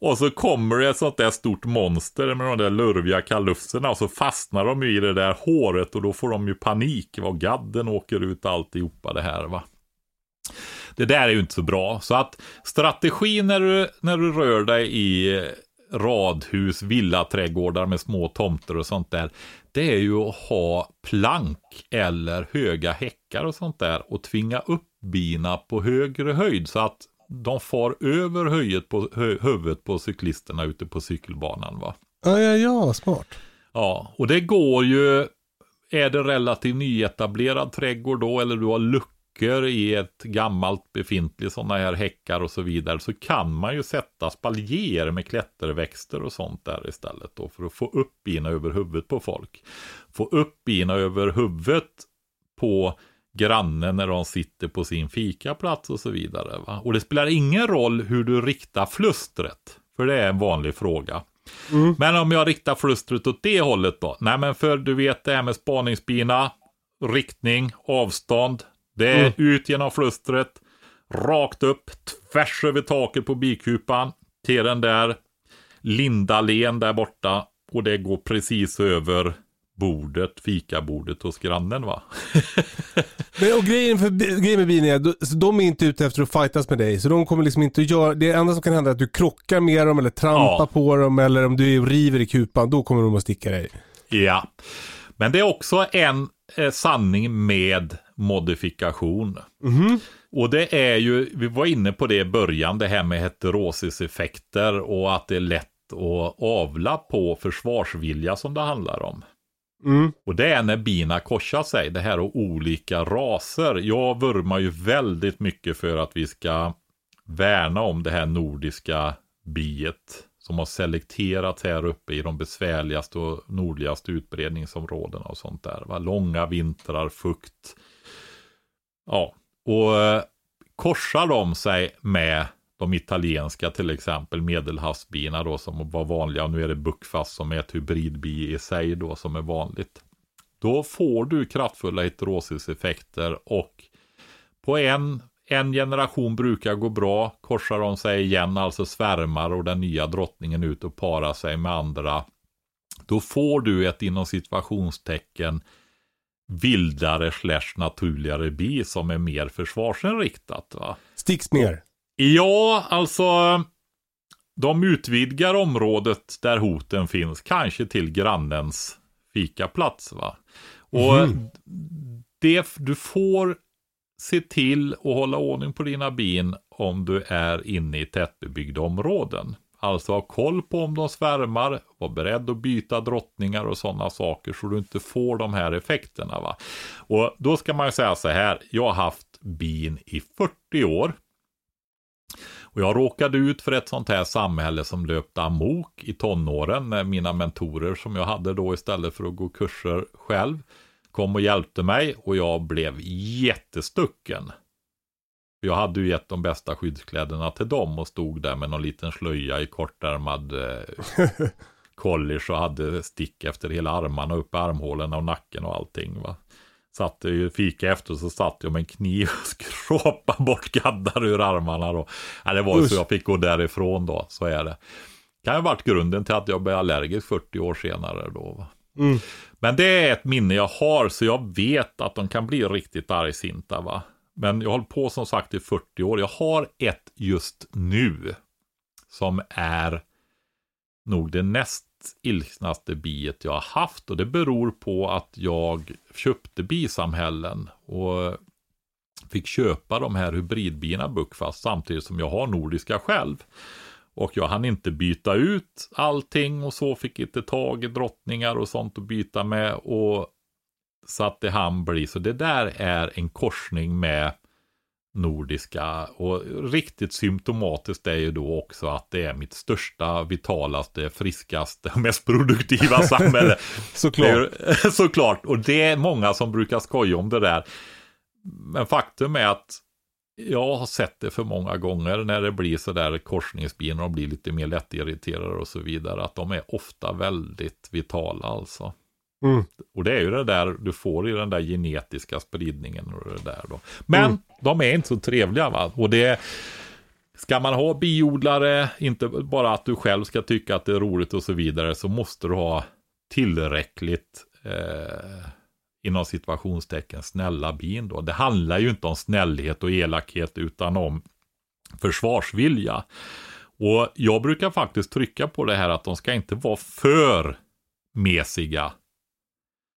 Och så kommer det ett sånt där stort monster med de där lurviga kalufserna och så fastnar de ju i det där håret och då får de ju panik. Vad gadden åker ut alltihopa det här va. Det där är ju inte så bra. Så att strategin när du, när du rör dig i radhus, villaträdgårdar med små tomter och sånt där. Det är ju att ha plank eller höga häckar och sånt där och tvinga upp bina på högre höjd så att de far över höjet på, hö, huvudet på cyklisterna ute på cykelbanan. Va? Ja, ja, ja, smart. Ja, och det går ju, är det relativt nyetablerad trädgård då eller du har luckor i ett gammalt befintligt sådana här häckar och så vidare så kan man ju sätta spaljer med klätterväxter och sånt där istället då för att få upp bina över huvudet på folk. Få upp bina över huvudet på grannen när de sitter på sin fikaplats och så vidare. Va? Och det spelar ingen roll hur du riktar flustret, för det är en vanlig fråga. Mm. Men om jag riktar flustret åt det hållet då? Nej men för du vet det här med spaningsbina, riktning, avstånd. Det är mm. ut genom flustret, rakt upp, tvärs över taket på bikupan till den där Lindalen där borta. Och det går precis över bordet, fikabordet hos grannen va. Men, och grejen, för, grejen med bin är att de är inte ute efter att fightas med dig. Så de kommer liksom inte att göra, det enda som kan hända är att du krockar med dem eller trampar ja. på dem eller om du river i kupan, då kommer de att sticka dig. Ja, men det är också en sanning med modifikation. Mm. Och det är ju, vi var inne på det i början, det här med heterosiseffekter och att det är lätt att avla på försvarsvilja som det handlar om. Mm. Och det är när bina korsar sig, det här och olika raser. Jag vurmar ju väldigt mycket för att vi ska värna om det här nordiska biet som har selekterats här uppe i de besvärligaste och nordligaste utbredningsområdena och sånt där. Va? Långa vintrar, fukt. Ja, och eh, korsar de sig med de italienska till exempel medelhavsbina då som var vanliga och nu är det buckfast som är ett hybridbi i sig då som är vanligt. Då får du kraftfulla heterosiseffekter och på en, en generation brukar gå bra. Korsar de sig igen, alltså svärmar och den nya drottningen ut och parar sig med andra. Då får du ett inom situationstecken vildare slash naturligare bi som är mer försvarsinriktat. Va? Sticks mer. Ja, alltså de utvidgar området där hoten finns, kanske till grannens fikaplats. Va? Och mm. det, du får se till att hålla ordning på dina bin om du är inne i tättbebyggda områden. Alltså ha koll på om de svärmar, var beredd att byta drottningar och sådana saker så du inte får de här effekterna. Va? Och då ska man ju säga så här, jag har haft bin i 40 år. Och jag råkade ut för ett sånt här samhälle som löpte amok i tonåren när mina mentorer som jag hade då istället för att gå kurser själv kom och hjälpte mig och jag blev jättestucken. Jag hade ju gett de bästa skyddskläderna till dem och stod där med någon liten slöja i kortärmad eh, college och hade stick efter hela armarna, upp i armhålorna och nacken och allting. Va? Satt ju fika efter så satt jag med en kniv och skrapade bort gaddar ur armarna då. Ja, det var ju så jag fick gå därifrån då, så är det. Kan ha varit grunden till att jag blev allergisk 40 år senare då. Va? Mm. Men det är ett minne jag har så jag vet att de kan bli riktigt argsinta va. Men jag har hållit på som sagt i 40 år. Jag har ett just nu. Som är nog det näst ilsknaste biet jag har haft. Och det beror på att jag köpte bisamhällen. Och fick köpa de här hybridbina Buckfast samtidigt som jag har nordiska själv. Och jag hann inte byta ut allting och så fick inte tag i drottningar och sånt att byta med. Och så att det bli. Så det där är en korsning med nordiska. Och riktigt symptomatiskt är ju då också att det är mitt största, vitalaste, friskaste, mest produktiva samhälle. Såklart. Såklart. Och det är många som brukar skoja om det där. Men faktum är att jag har sett det för många gånger när det blir sådär korsningsbin och de blir lite mer lättirriterade och så vidare. Att de är ofta väldigt vitala alltså. Mm. Och det är ju det där du får i den där genetiska spridningen och det där då. Men mm. de är inte så trevliga va. Och det Ska man ha biodlare, inte bara att du själv ska tycka att det är roligt och så vidare, så måste du ha tillräckligt eh, inom situationstecken snälla bin då. Det handlar ju inte om snällhet och elakhet utan om försvarsvilja. Och jag brukar faktiskt trycka på det här att de ska inte vara för mesiga.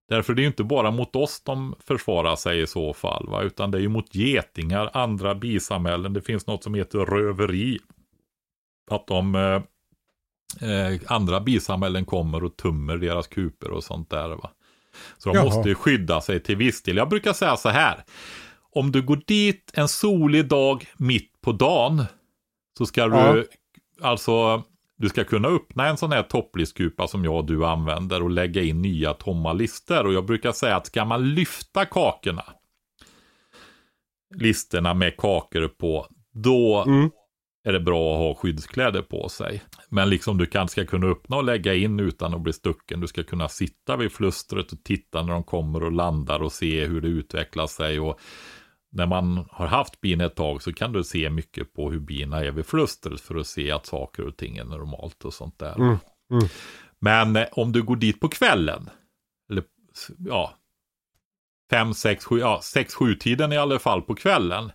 Därför det är ju inte bara mot oss de försvarar sig i så fall, va? utan det är ju mot getingar, andra bisamhällen. Det finns något som heter röveri. Att de eh, eh, andra bisamhällen kommer och tummer deras kuper och sånt där. Va? Så de Jaha. måste ju skydda sig till viss del. Jag brukar säga så här. Om du går dit en solig dag mitt på dagen. Så ska ja. du, alltså, du ska kunna öppna en sån här topplistkupa som jag och du använder och lägga in nya tomma lister. Och jag brukar säga att ska man lyfta kakorna, listerna med kakor på, då mm är det bra att ha skyddskläder på sig. Men liksom du kanske ska kunna öppna och lägga in utan att bli stucken. Du ska kunna sitta vid flustret och titta när de kommer och landar och se hur det utvecklar sig. Och när man har haft bin ett tag så kan du se mycket på hur bina är vid flustret för att se att saker och ting är normalt och sånt där. Mm, mm. Men eh, om du går dit på kvällen, eller ja, fem, sex, sju, ja, sex, sju tiden i alla fall på kvällen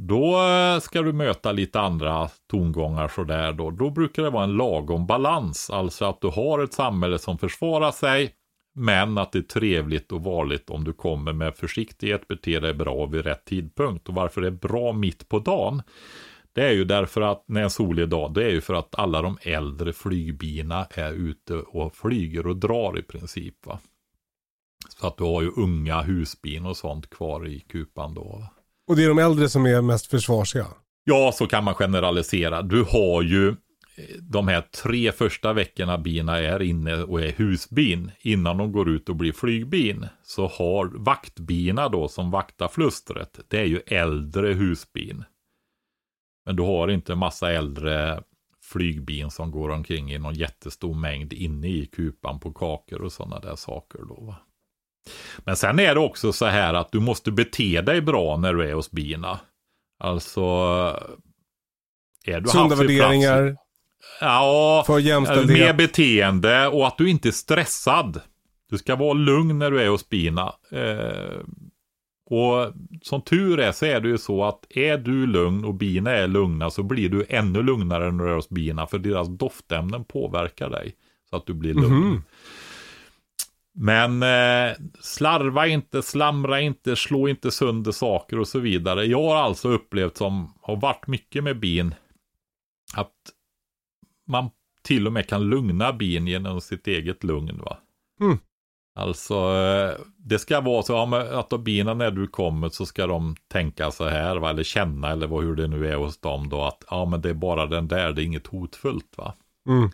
då eh, ska du möta lite andra tongångar sådär då. Då brukar det vara en lagom balans. Alltså att du har ett samhälle som försvarar sig. Men att det är trevligt och varligt om du kommer med försiktighet, beter dig bra vid rätt tidpunkt. Och varför det är bra mitt på dagen. Det är ju därför att när en solig dag, det är ju för att alla de äldre flygbina är ute och flyger och drar i princip. Va? Så att du har ju unga husbin och sånt kvar i kupan då. Va? Och det är de äldre som är mest försvarsiga? Ja, så kan man generalisera. Du har ju eh, de här tre första veckorna bina är inne och är husbin innan de går ut och blir flygbin. Så har vaktbina då som vaktar flustret, det är ju äldre husbin. Men du har inte massa äldre flygbin som går omkring i någon jättestor mängd inne i kupan på kakor och sådana där saker då. Va? Men sen är det också så här att du måste bete dig bra när du är hos bina. Alltså, är du Sunda värderingar. Ja, för jämställdhet. mer beteende och att du inte är stressad. Du ska vara lugn när du är hos bina. Eh, och som tur är så är det ju så att är du lugn och bina är lugna så blir du ännu lugnare när du är hos bina för deras doftämnen påverkar dig. Så att du blir lugn. Mm -hmm. Men eh, slarva inte, slamra inte, slå inte sönder saker och så vidare. Jag har alltså upplevt som har varit mycket med bin att man till och med kan lugna bin genom sitt eget lugn. Va? Mm. Alltså, eh, det ska vara så att bina när du kommer så ska de tänka så här, va? eller känna, eller vad, hur det nu är hos dem då, att ja, men det är bara den där, det är inget hotfullt. va. Mm.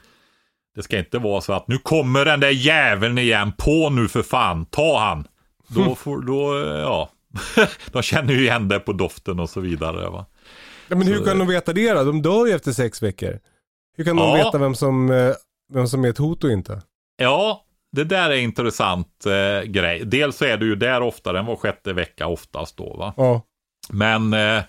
Det ska inte vara så att nu kommer den där jäveln igen, på nu för fan, ta han. Då Mm. får, då, ja. de känner ju igen det på doften och så vidare. va. Ja, men hur Så- kan de veta det då? De dör ju efter sex veckor. Hur kan de Ja. veta vem som, eh, vem som är ett hot och inte? Ja, det där är intressant eh, grej. Dels så är du ju där oftare än var sjätte vecka oftast då. Va? Ja. Men eh,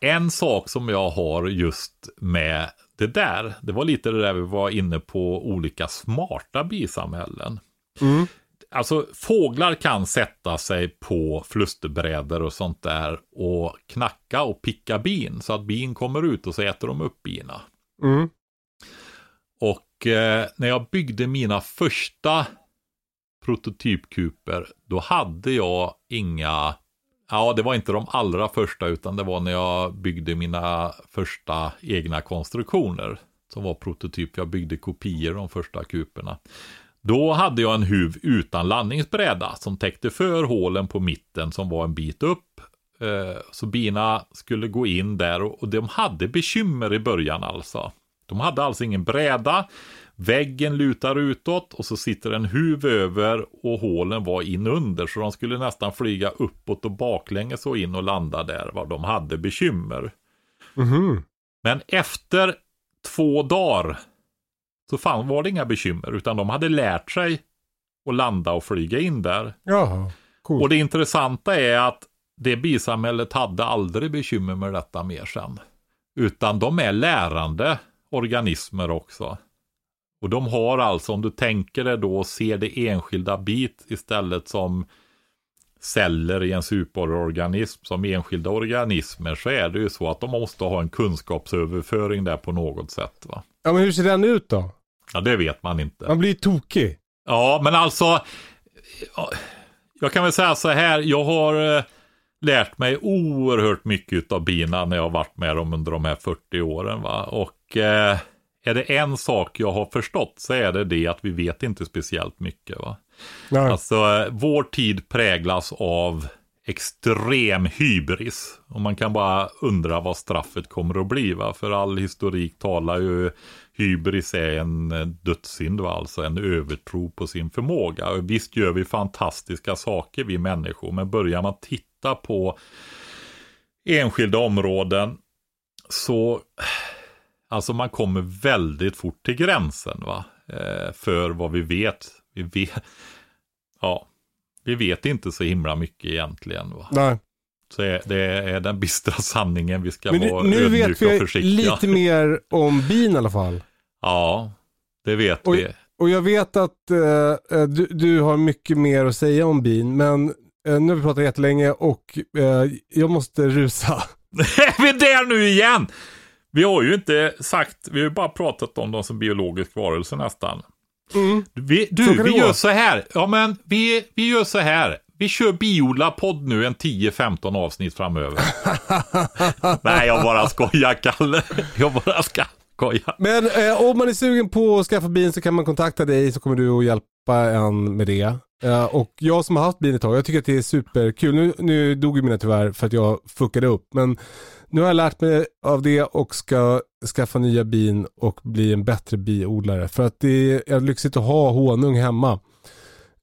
en sak som jag har just med det där, det var lite det där vi var inne på olika smarta bisamhällen. Mm. Alltså fåglar kan sätta sig på flusterbrädor och sånt där och knacka och picka bin så att bin kommer ut och så äter de upp bina. Mm. Och eh, när jag byggde mina första prototypkuper, då hade jag inga, ja det var inte de allra första utan det var när jag byggde mina första egna konstruktioner. Som var prototyp, jag byggde kopior de första kuperna. Då hade jag en huv utan landningsbräda som täckte för hålen på mitten som var en bit upp. Eh, så bina skulle gå in där och de hade bekymmer i början alltså. De hade alltså ingen bräda, väggen lutar utåt och så sitter en huv över och hålen var in under. Så de skulle nästan flyga uppåt och baklänges och in och landa där. Va? De hade bekymmer. Mhm. Men efter två dagar så fan var det inga bekymmer. Utan de hade lärt sig att landa och flyga in där. Jaha. Coolt. Och det intressanta är att det bisamhället hade aldrig bekymmer med detta mer sen. Utan de är lärande organismer också. Och de har alltså, om du tänker dig då ser det enskilda bit istället som celler i en superorganism som enskilda organismer så är det ju så att de måste ha en kunskapsöverföring där på något sätt. Va? Ja men hur ser den ut då? Ja, det vet man inte. Man blir tokig. Ja, men alltså. ja, Jag kan väl säga så här. Jag har eh, lärt mig oerhört mycket av bina när jag har varit med dem under de här 40 åren. Va? Och eh, är det en sak jag har förstått så är det det att vi vet inte speciellt mycket. Va? Nej. Alltså, eh, vår tid präglas av extrem hybris. Och man kan bara undra vad straffet kommer att bli. Va? För all historik talar ju hybris är en eh, dödssynd, va? alltså en övertro på sin förmåga. Och visst gör vi fantastiska saker vi människor, men börjar man titta på enskilda områden så Alltså man kommer väldigt fort till gränsen va. Eh, för vad vi vet. Vi vet. Ja. Vi vet inte så himla mycket egentligen va. Nej. Så är, det är den bistra sanningen. Vi ska Men nu, vara nu vet ödmjuka och vi lite mer om bin i alla fall. Ja, det vet Och, vi. och jag vet att eh, eh, du, du har mycket mer att säga om bin, men eh, nu har vi pratat jättelänge och eh, jag måste rusa. är vi där nu igen? Vi har ju inte sagt, vi har ju bara pratat om dem som biologisk varelse nästan. Mm. Vi, du, vi gör så här. Ja, men vi, vi gör så här. Vi kör biodlarpodd nu en 10-15 avsnitt framöver. Nej, jag bara skojar, Kalle. Jag bara ska skoja. Men eh, om man är sugen på att skaffa bin så kan man kontakta dig så kommer du att hjälpa en med det. Eh, och jag som har haft bin ett tag, jag tycker att det är superkul. Nu, nu dog ju mina tyvärr för att jag fuckade upp. Men nu har jag lärt mig av det och ska skaffa nya bin och bli en bättre biodlare. För att det är lyxigt att ha honung hemma.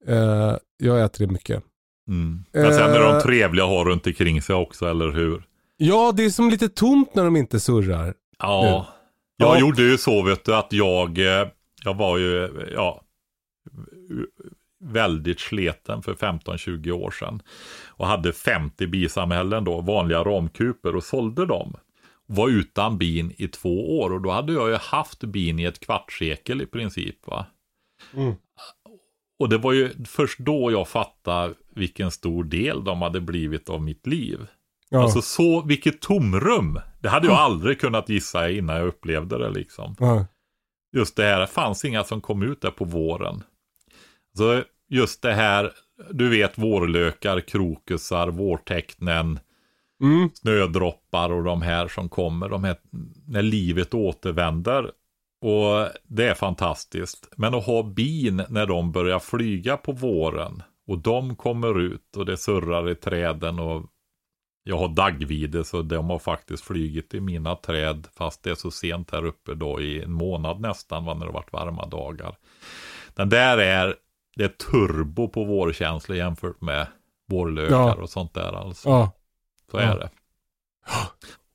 Eh, jag äter det mycket. Mm. Men sen är Eh. de trevliga att ha runt omkring sig också, eller hur? Ja, det är som lite tomt när de inte surrar. Ja. Ja. Jag gjorde ju så, vet du, att jag, eh, jag var ju, ja, väldigt sleten för 15-20 år sedan. Och hade 50 bisamhällen då, vanliga ramkuper och sålde dem. Var utan bin i två år och då hade jag ju haft bin i ett kvartssekel i princip. va. Mm. Och det var ju först då jag fattade vilken stor del de hade blivit av mitt liv. Ja. Alltså så, vilket tomrum. Det hade jag aldrig kunnat gissa innan jag upplevde det liksom. ja. Just det här, det fanns inga som kom ut där på våren. Så just det här, du vet vårlökar, krokusar, vårtecknen, Mm. snödroppar och de här som kommer, de här, när livet återvänder. Och det är fantastiskt. Men att ha bin när de börjar flyga på våren och de kommer ut och det surrar i träden och jag har daggvide så de har faktiskt flygit i mina träd fast det är så sent här uppe då i en månad nästan när det har varit varma dagar. Den där är, det är turbo på vårkänsla jämfört med vårlökar Ja. och sånt där alltså. Ja. Så Ja. är det.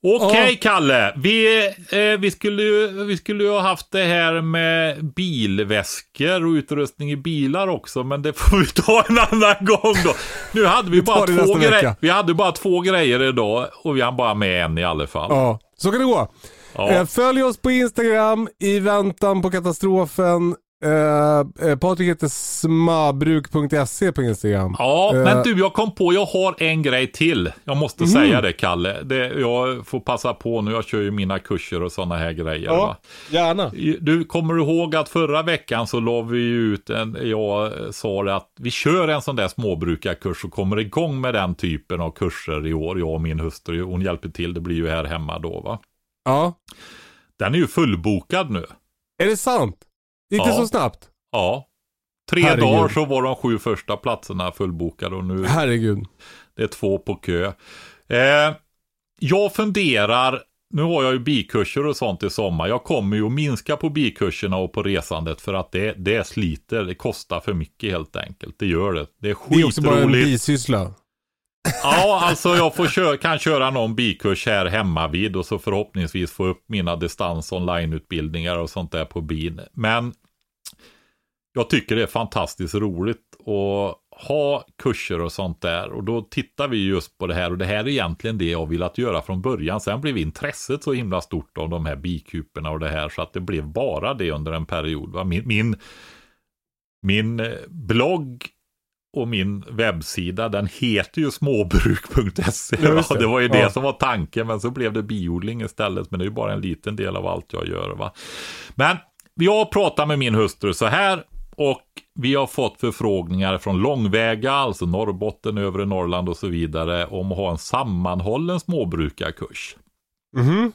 Okej Kalle, vi, eh, vi, skulle, ju- vi skulle ju ha haft det här med bilväskor och utrustning i bilar också, men det får vi ta en annan gång då. Nu hade vi, Vi bara två grejer. Vi hade bara två grejer idag och vi hann bara med en i alla fall. ja, så kan det gå. Ja. Eh, följ oss på Instagram i väntan på katastrofen. Eh, eh, Patrik heter smabruk.se på Instagram. Ja, Eh, men du, jag kom på, jag har en grej till. Jag måste Mhm. säga det, Kalle. Det, jag får passa på nu, jag kör ju mina kurser och sådana här grejer. Va? gärna. Du kommer ihåg att förra veckan så la vi ut en, jag sa det att vi kör en sån där småbrukarkurs och kommer igång med den typen av kurser i år. Jag och min hustru, hon hjälper till, det blir ju här hemma då va. Ja. Den är ju fullbokad nu. Är det sant? Gick det Ja. så snabbt? Ja. Tre Herregud. dagar så var de sju första platserna fullbokade och nu Herregud. Det är två på kö. Eh, jag funderar, nu har jag ju bikurser och sånt i sommar. Jag kommer ju att minska på bikurserna och på resandet för att det, det sliter. Det kostar för mycket helt enkelt. Det gör det. Det är Det är också bara en skitroligt. bisyssla. Ja, alltså jag får köra, kan köra någon bikurs här hemma vid och så förhoppningsvis få upp mina distans online-utbildningar och sånt där på bin. Men jag tycker det är fantastiskt roligt att ha kurser och sånt där. Och då tittar vi just på det här och det här är egentligen det jag velat göra från början. Sen blev intresset så himla stort av de här bikuporna och det här så att det blev bara det under en period. Min, min, min eh, blogg och min webbsida den heter ju småbruk.se. Ja, det. var ju det Ja. som var tanken men så blev det biodling istället. Men det är ju bara en liten del av allt jag gör. Va? Men jag pratar med min hustru så här och vi har fått förfrågningar från långväga, alltså Norrbotten, övre Norrland och så vidare om att ha en sammanhållen småbrukarkurs. Mhm.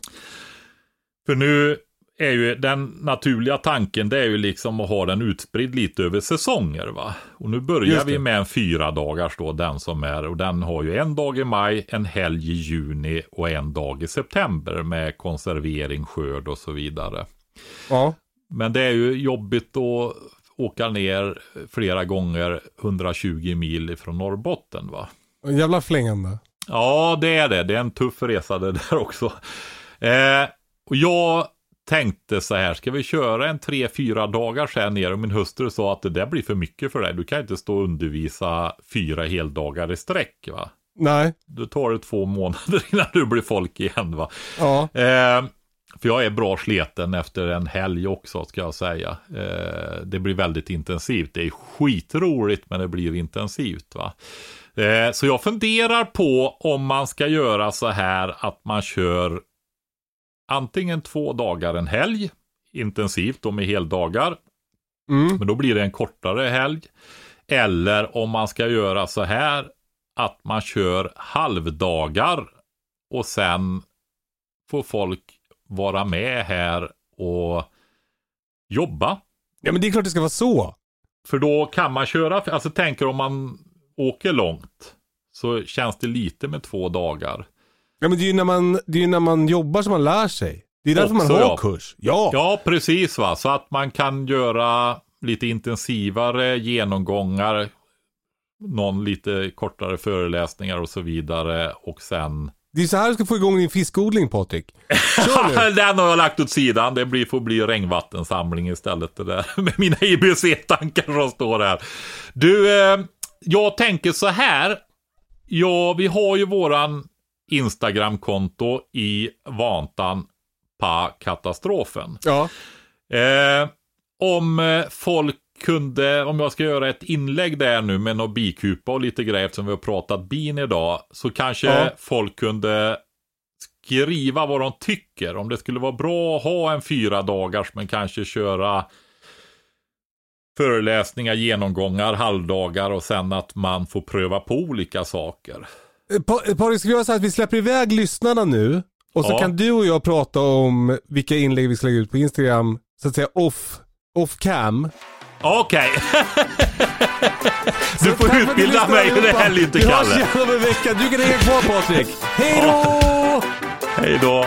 För nu är ju den naturliga tanken det är ju liksom att ha den utspridd lite över säsonger va. Och nu börjar vi med en fyra dagars då, den som är, och den har ju en dag i maj, en helg i juni och en dag i september med konservering, skörd och så vidare. Ja. Men det är ju jobbigt att åka ner flera gånger 120 mil från Norrbotten va. En jävla flängande. Ja, det är det. Det är en tuff resa det där också. Eh, och jag tänkte så här, ska vi köra en tre, fyra dagar här ner? Och min hustru sa att det där blir för mycket för dig. Du kan inte stå och undervisa fyra heldagar i sträck va. Nej. Du tar det två månader innan du blir folk igen va. Ja. Eh, för jag är bra sleten efter en helg också ska jag säga. Eh, det blir väldigt intensivt. Det är skitroligt men det blir intensivt. va. Eh, så jag funderar på om man ska göra så här att man kör antingen två dagar en helg intensivt, de är heldagar. Mm. Men då blir det en kortare helg. Eller om man ska göra så här att man kör halvdagar och sen får folk vara med här och jobba. Ja men det är klart det ska vara så. För då kan man köra, alltså tänker om man åker långt så känns det lite med två dagar. Ja men det är ju när man, det är när man jobbar som man lär sig. Det är därför man Också, har ja. kurs. Ja. Ja, precis va. Så att man kan göra lite intensivare genomgångar, någon lite kortare föreläsningar och så vidare och sen Det är så här du ska få igång din fiskodling Patrik. Den har jag lagt åt sidan. Det blir, får bli regnvattensamling istället. Det där med mina IBC-tankar som står här. Du, eh, jag tänker så här. Ja, vi har ju våran Instagram-konto i vantan på katastrofen. Ja. Eh, om eh, folk kunde, om jag ska göra ett inlägg där nu med någon bikupa och lite grejer eftersom vi har pratat bin idag, så kanske Ja. folk kunde skriva vad de tycker. Om det skulle vara bra att ha en fyra dagars men kanske köra föreläsningar, genomgångar, halvdagar och sen att man får pröva på olika saker. Eh, eh, Patrik, ska vi göra så att vi släpper iväg lyssnarna nu? Och så Ja. kan du och jag prata om vilka inlägg vi ska lägga ut på Instagram så att säga off, off cam. Okej. du Så får utbilda mig hur det här inte Vi hörs Kalle. igen om en vecka. Du kan hänga kvar Patrik. Hej då! Hej då.